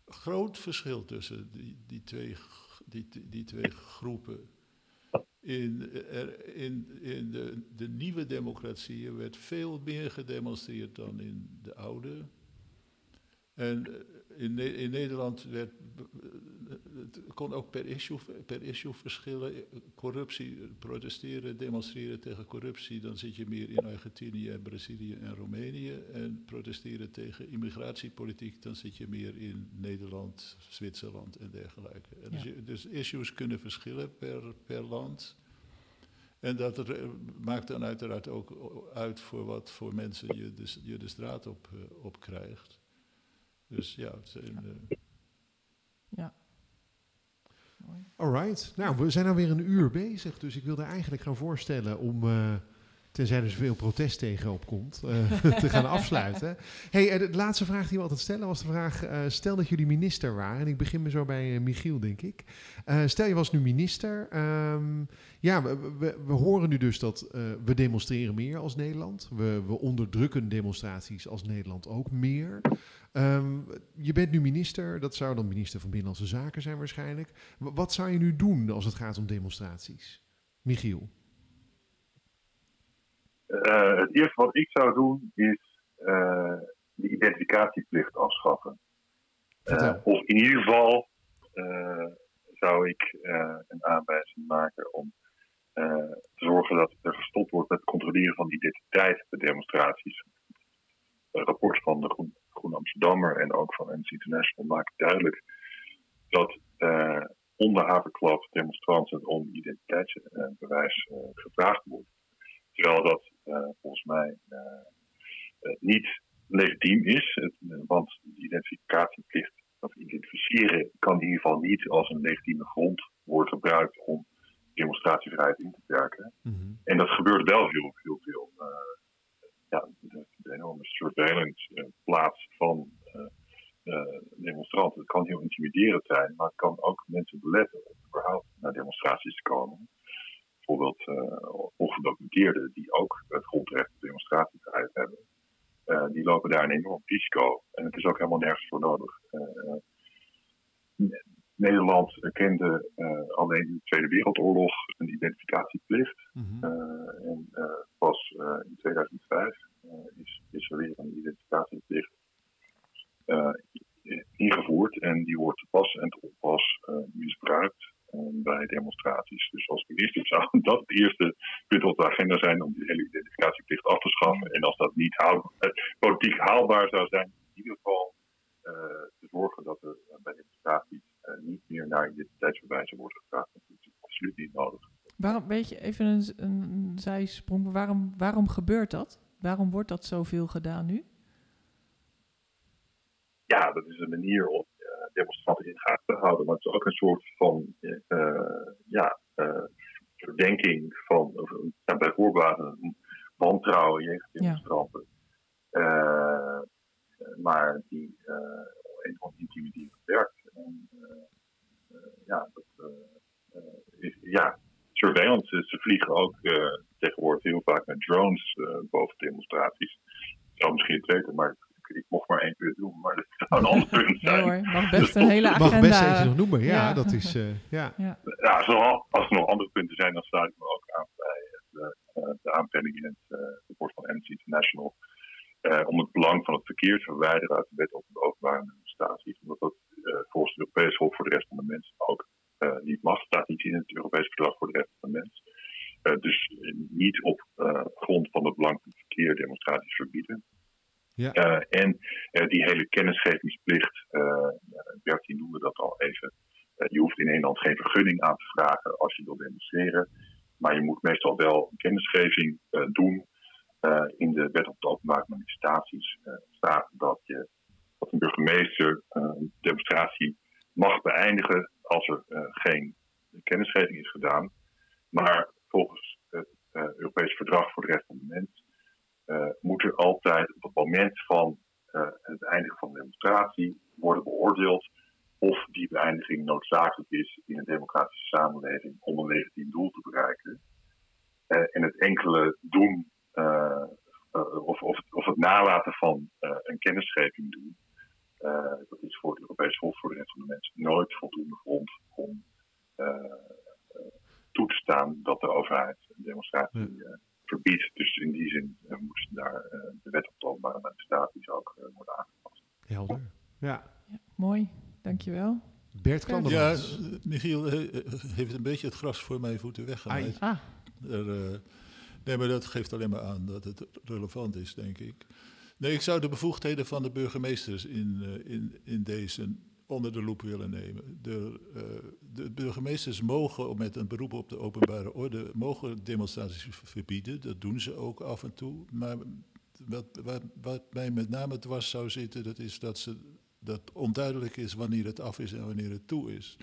Groot verschil tussen die, die, twee, die, die twee groepen. In, in, in de, de nieuwe democratieën werd veel meer gedemonstreerd dan in de oude. En eh, in, in Nederland werd, het kon ook per issue, per issue verschillen. Corruptie, protesteren, demonstreren tegen corruptie, dan zit je meer in Argentinië, Brazilië en Roemenië. En protesteren tegen immigratiepolitiek, dan zit je meer in Nederland, Zwitserland en dergelijke. dus, dus, issues kunnen verschillen per, per land. En dat er, eh, maakt dan uiteraard ook uit voor wat voor mensen je de, je de straat op, uh, op krijgt. Dus ja, het zijn. Uh... Ja. Alright. Nou, we zijn alweer een uur bezig, dus ik wilde eigenlijk gaan voorstellen om. Uh, tenzij er zoveel protest tegen opkomt, uh, (laughs) te gaan afsluiten. hey, de laatste vraag die we altijd stellen was de vraag: uh, stel dat jullie minister waren, en ik begin me zo bij Michiel, denk ik. stel je was nu minister. Um, ja, we, we, we, horen nu dus dat we demonstreren meer als Nederland. We, we onderdrukken demonstraties als Nederland ook meer. Um, je bent nu minister, dat zou dan minister van Binnenlandse Zaken zijn waarschijnlijk. wat zou je nu doen als het gaat om demonstraties? Michiel? Uh, het eerste wat ik zou doen is uh, de identificatieplicht afschaffen. Uh, of in ieder geval zou ik een aanwijzing maken om te zorgen dat er gestopt wordt met het controleren van identiteit bij demonstraties. Een rapport van de Groen Groen Amsterdammer en ook van Amnesty International maken duidelijk dat uh, onder havenklap demonstranten om identiteitsbewijs uh, gevraagd wordt. Terwijl dat uh, volgens mij niet legitiem is, het, want de identificatieplicht of identificeren kan in ieder geval niet als een legitieme grond worden gebruikt om demonstratievrijheid in te perken. Mm -hmm. En dat gebeurt wel heel, heel veel ja, de, enorme surveillance uh, plaats van uh, demonstranten. Het kan heel intimiderend zijn, maar het kan ook mensen beletten om überhaupt naar demonstraties te komen. Bijvoorbeeld ongedocumenteerden die ook het grondrecht op demonstratievrijheid hebben. die lopen daar een enorm risico. En het is ook helemaal nergens voor nodig. Nederland kende uh, alleen in de Tweede Wereldoorlog een identificatieplicht. Mm -hmm. uh, en uh, pas in 2005 is, is er weer een identificatieplicht ingevoerd. En die wordt te pas en te onpas misbruikt bij demonstraties. Dus als minister zou (laughs) dat het eerste punt op de agenda zijn om die hele identificatieplicht af te schaffen. En als dat niet haal, politiek haalbaar zou zijn, in ieder geval te zorgen dat er bij demonstraties uh, niet meer naar identiteitsbewijzen wordt gevraagd. Dat is absoluut niet nodig. Waarom, weet je, even een, een zijsprong, waarom, waarom gebeurt dat? Waarom wordt dat zoveel gedaan nu? Ja, dat is een manier om uh, demonstranten in gaten te houden, maar het is ook een soort van uh, ja, verdenking van, bijvoorbeeld een wantrouwen jegens demonstranten. Ja. maar die enorm intimiderend werkt. En, ja, dat, is, ja, surveillance, ze vliegen ook tegenwoordig heel vaak met drones boven demonstraties. Ik zou misschien het weten, maar ik mocht maar één keer doen, maar dat zou een ander punt (laughs) zijn. Hoor, mag best een hele agenda. Mag best eentje nog noemen, ja. Ja. Dat is, eh, ja. Ja, zo, als er nog andere punten zijn, dan sluit ik me ook aan bij de, eh, de aanbeveling in het eh, rapport van Amnesty International. eh, om het belang van het verkeer te verwijderen uit de wet op de openbare demonstraties. Omdat dat eh, volgens het Europees Hof voor de Recht van de Mens ook eh, niet mag. staat niet in het Europees Verdrag voor de Rechten van de Mens. Eh, dus eh, niet op eh, grond van het belang van het verkeer demonstraties verbieden. Eh, en eh, die hele kennisgevingsplicht, eh Bert die noemde dat al even. Je hoeft in Nederland geen vergunning aan te vragen als je wil demonstreren. Maar je moet meestal wel een kennisgeving eh, doen. Eh, in de wet op de openbare manifestaties eh, staat dat, je, dat een burgemeester eh, een demonstratie mag beëindigen als er eh, geen kennisgeving is gedaan. Maar volgens het eh, Europees Verdrag voor de Rechten van de Mens eh, moet er altijd op het moment van eh, het beëindigen van de demonstratie worden beoordeeld of die beëindiging noodzakelijk is in een democratische samenleving om een legitiem doel te bereiken. Eh, en het enkele doen eh, eh, of, of, of het nalaten van eh, een kennisgeving doen, eh, dat is voor het Europees Hof voor de Rechten van de Mens nooit voldoende grond om eh, eh, toe te staan dat de overheid een demonstratie eh, verbiedt. Dus in die zin eh, moest daar eh, de wet op de openbare manifestaties ook eh, worden aangepast. Helder. Ja. Mooi, dankjewel. Bert Ja, Ja, Klandermans. eh, Michiel eh, eh, heeft een beetje het gras voor mijn voeten weggemaakt. Ah, Er, eh, nee, maar dat geeft alleen maar aan dat het relevant is, denk ik. Nee, ik zou de bevoegdheden van de burgemeesters in, eh, in, in deze onder de loep willen nemen. De, eh, de burgemeesters mogen met een beroep op de openbare orde mogen demonstraties verbieden. Dat doen ze ook af en toe. Maar wat, wat, wat mij met name dwars zou zitten, dat is dat, ze, dat onduidelijk is wanneer het af is en wanneer het toe is.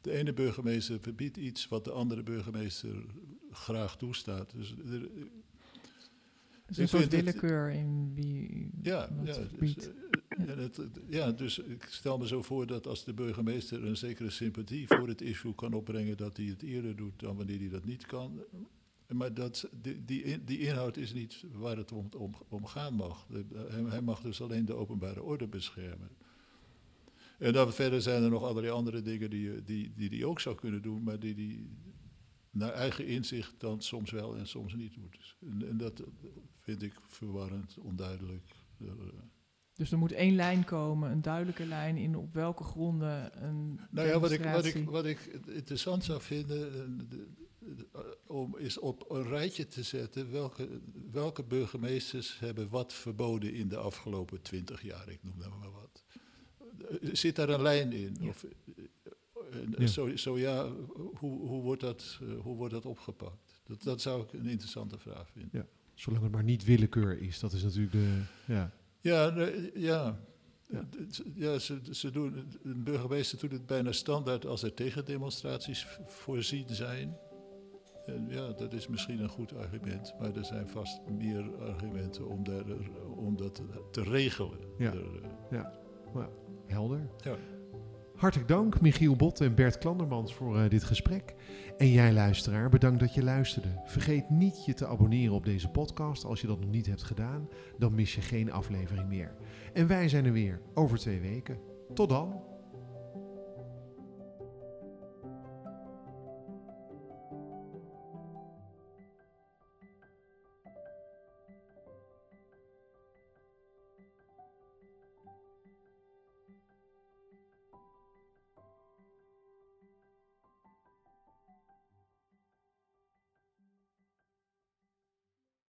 De ene burgemeester verbiedt iets wat de andere burgemeester graag toestaat. Dus er, dus Ik een soort het- willekeur in wie ja, ja, verbiedt. dus, eh, het, ja, dus ik stel me zo voor dat als de burgemeester een zekere sympathie voor het issue kan opbrengen, dat hij het eerder doet dan wanneer hij dat niet kan. Maar dat, die, die, in- die inhoud is niet waar het om, om, om gaan mag. Hij mag dus alleen de openbare orde beschermen. En dan verder zijn er nog allerlei andere dingen die hij die, die, die ook zou kunnen doen, maar die hij naar eigen inzicht dan soms wel en soms niet doet. En, en dat vind ik verwarrend, onduidelijk. Eh, Dus er moet één lijn komen, een duidelijke lijn in op welke gronden een Nou ja, wat ik, wat, ik, wat ik interessant zou vinden, eh, de- de- om is op een rijtje te zetten welke, welke burgemeesters hebben wat verboden in de afgelopen twintig jaar, ik noem dat maar wat. Zit daar een lijn in? Ja. Of, eh, Ja. Zo, zo ja, hoe, hoe, wordt dat, eh, hoe wordt dat opgepakt? Dat, dat zou ik een interessante vraag vinden. Zolang het maar niet willekeur is. Dat is natuurlijk de... Ja. Ja, nee, ja. Ja. Ja, ze, ze doen, een burgemeester doet het bijna standaard als er tegendemonstraties voorzien zijn. En ja, dat is misschien een goed argument, maar er zijn vast meer argumenten om, daar, om dat te regelen. Ja. Er, eh, Helder. Ja. Hartelijk dank Michiel Bot en Bert Klandermans voor eh, dit gesprek. En jij luisteraar, bedankt dat je luisterde. Vergeet niet je te abonneren op deze podcast. Als je dat nog niet hebt gedaan, dan mis je geen aflevering meer. En wij zijn er weer over twee weken. Tot dan.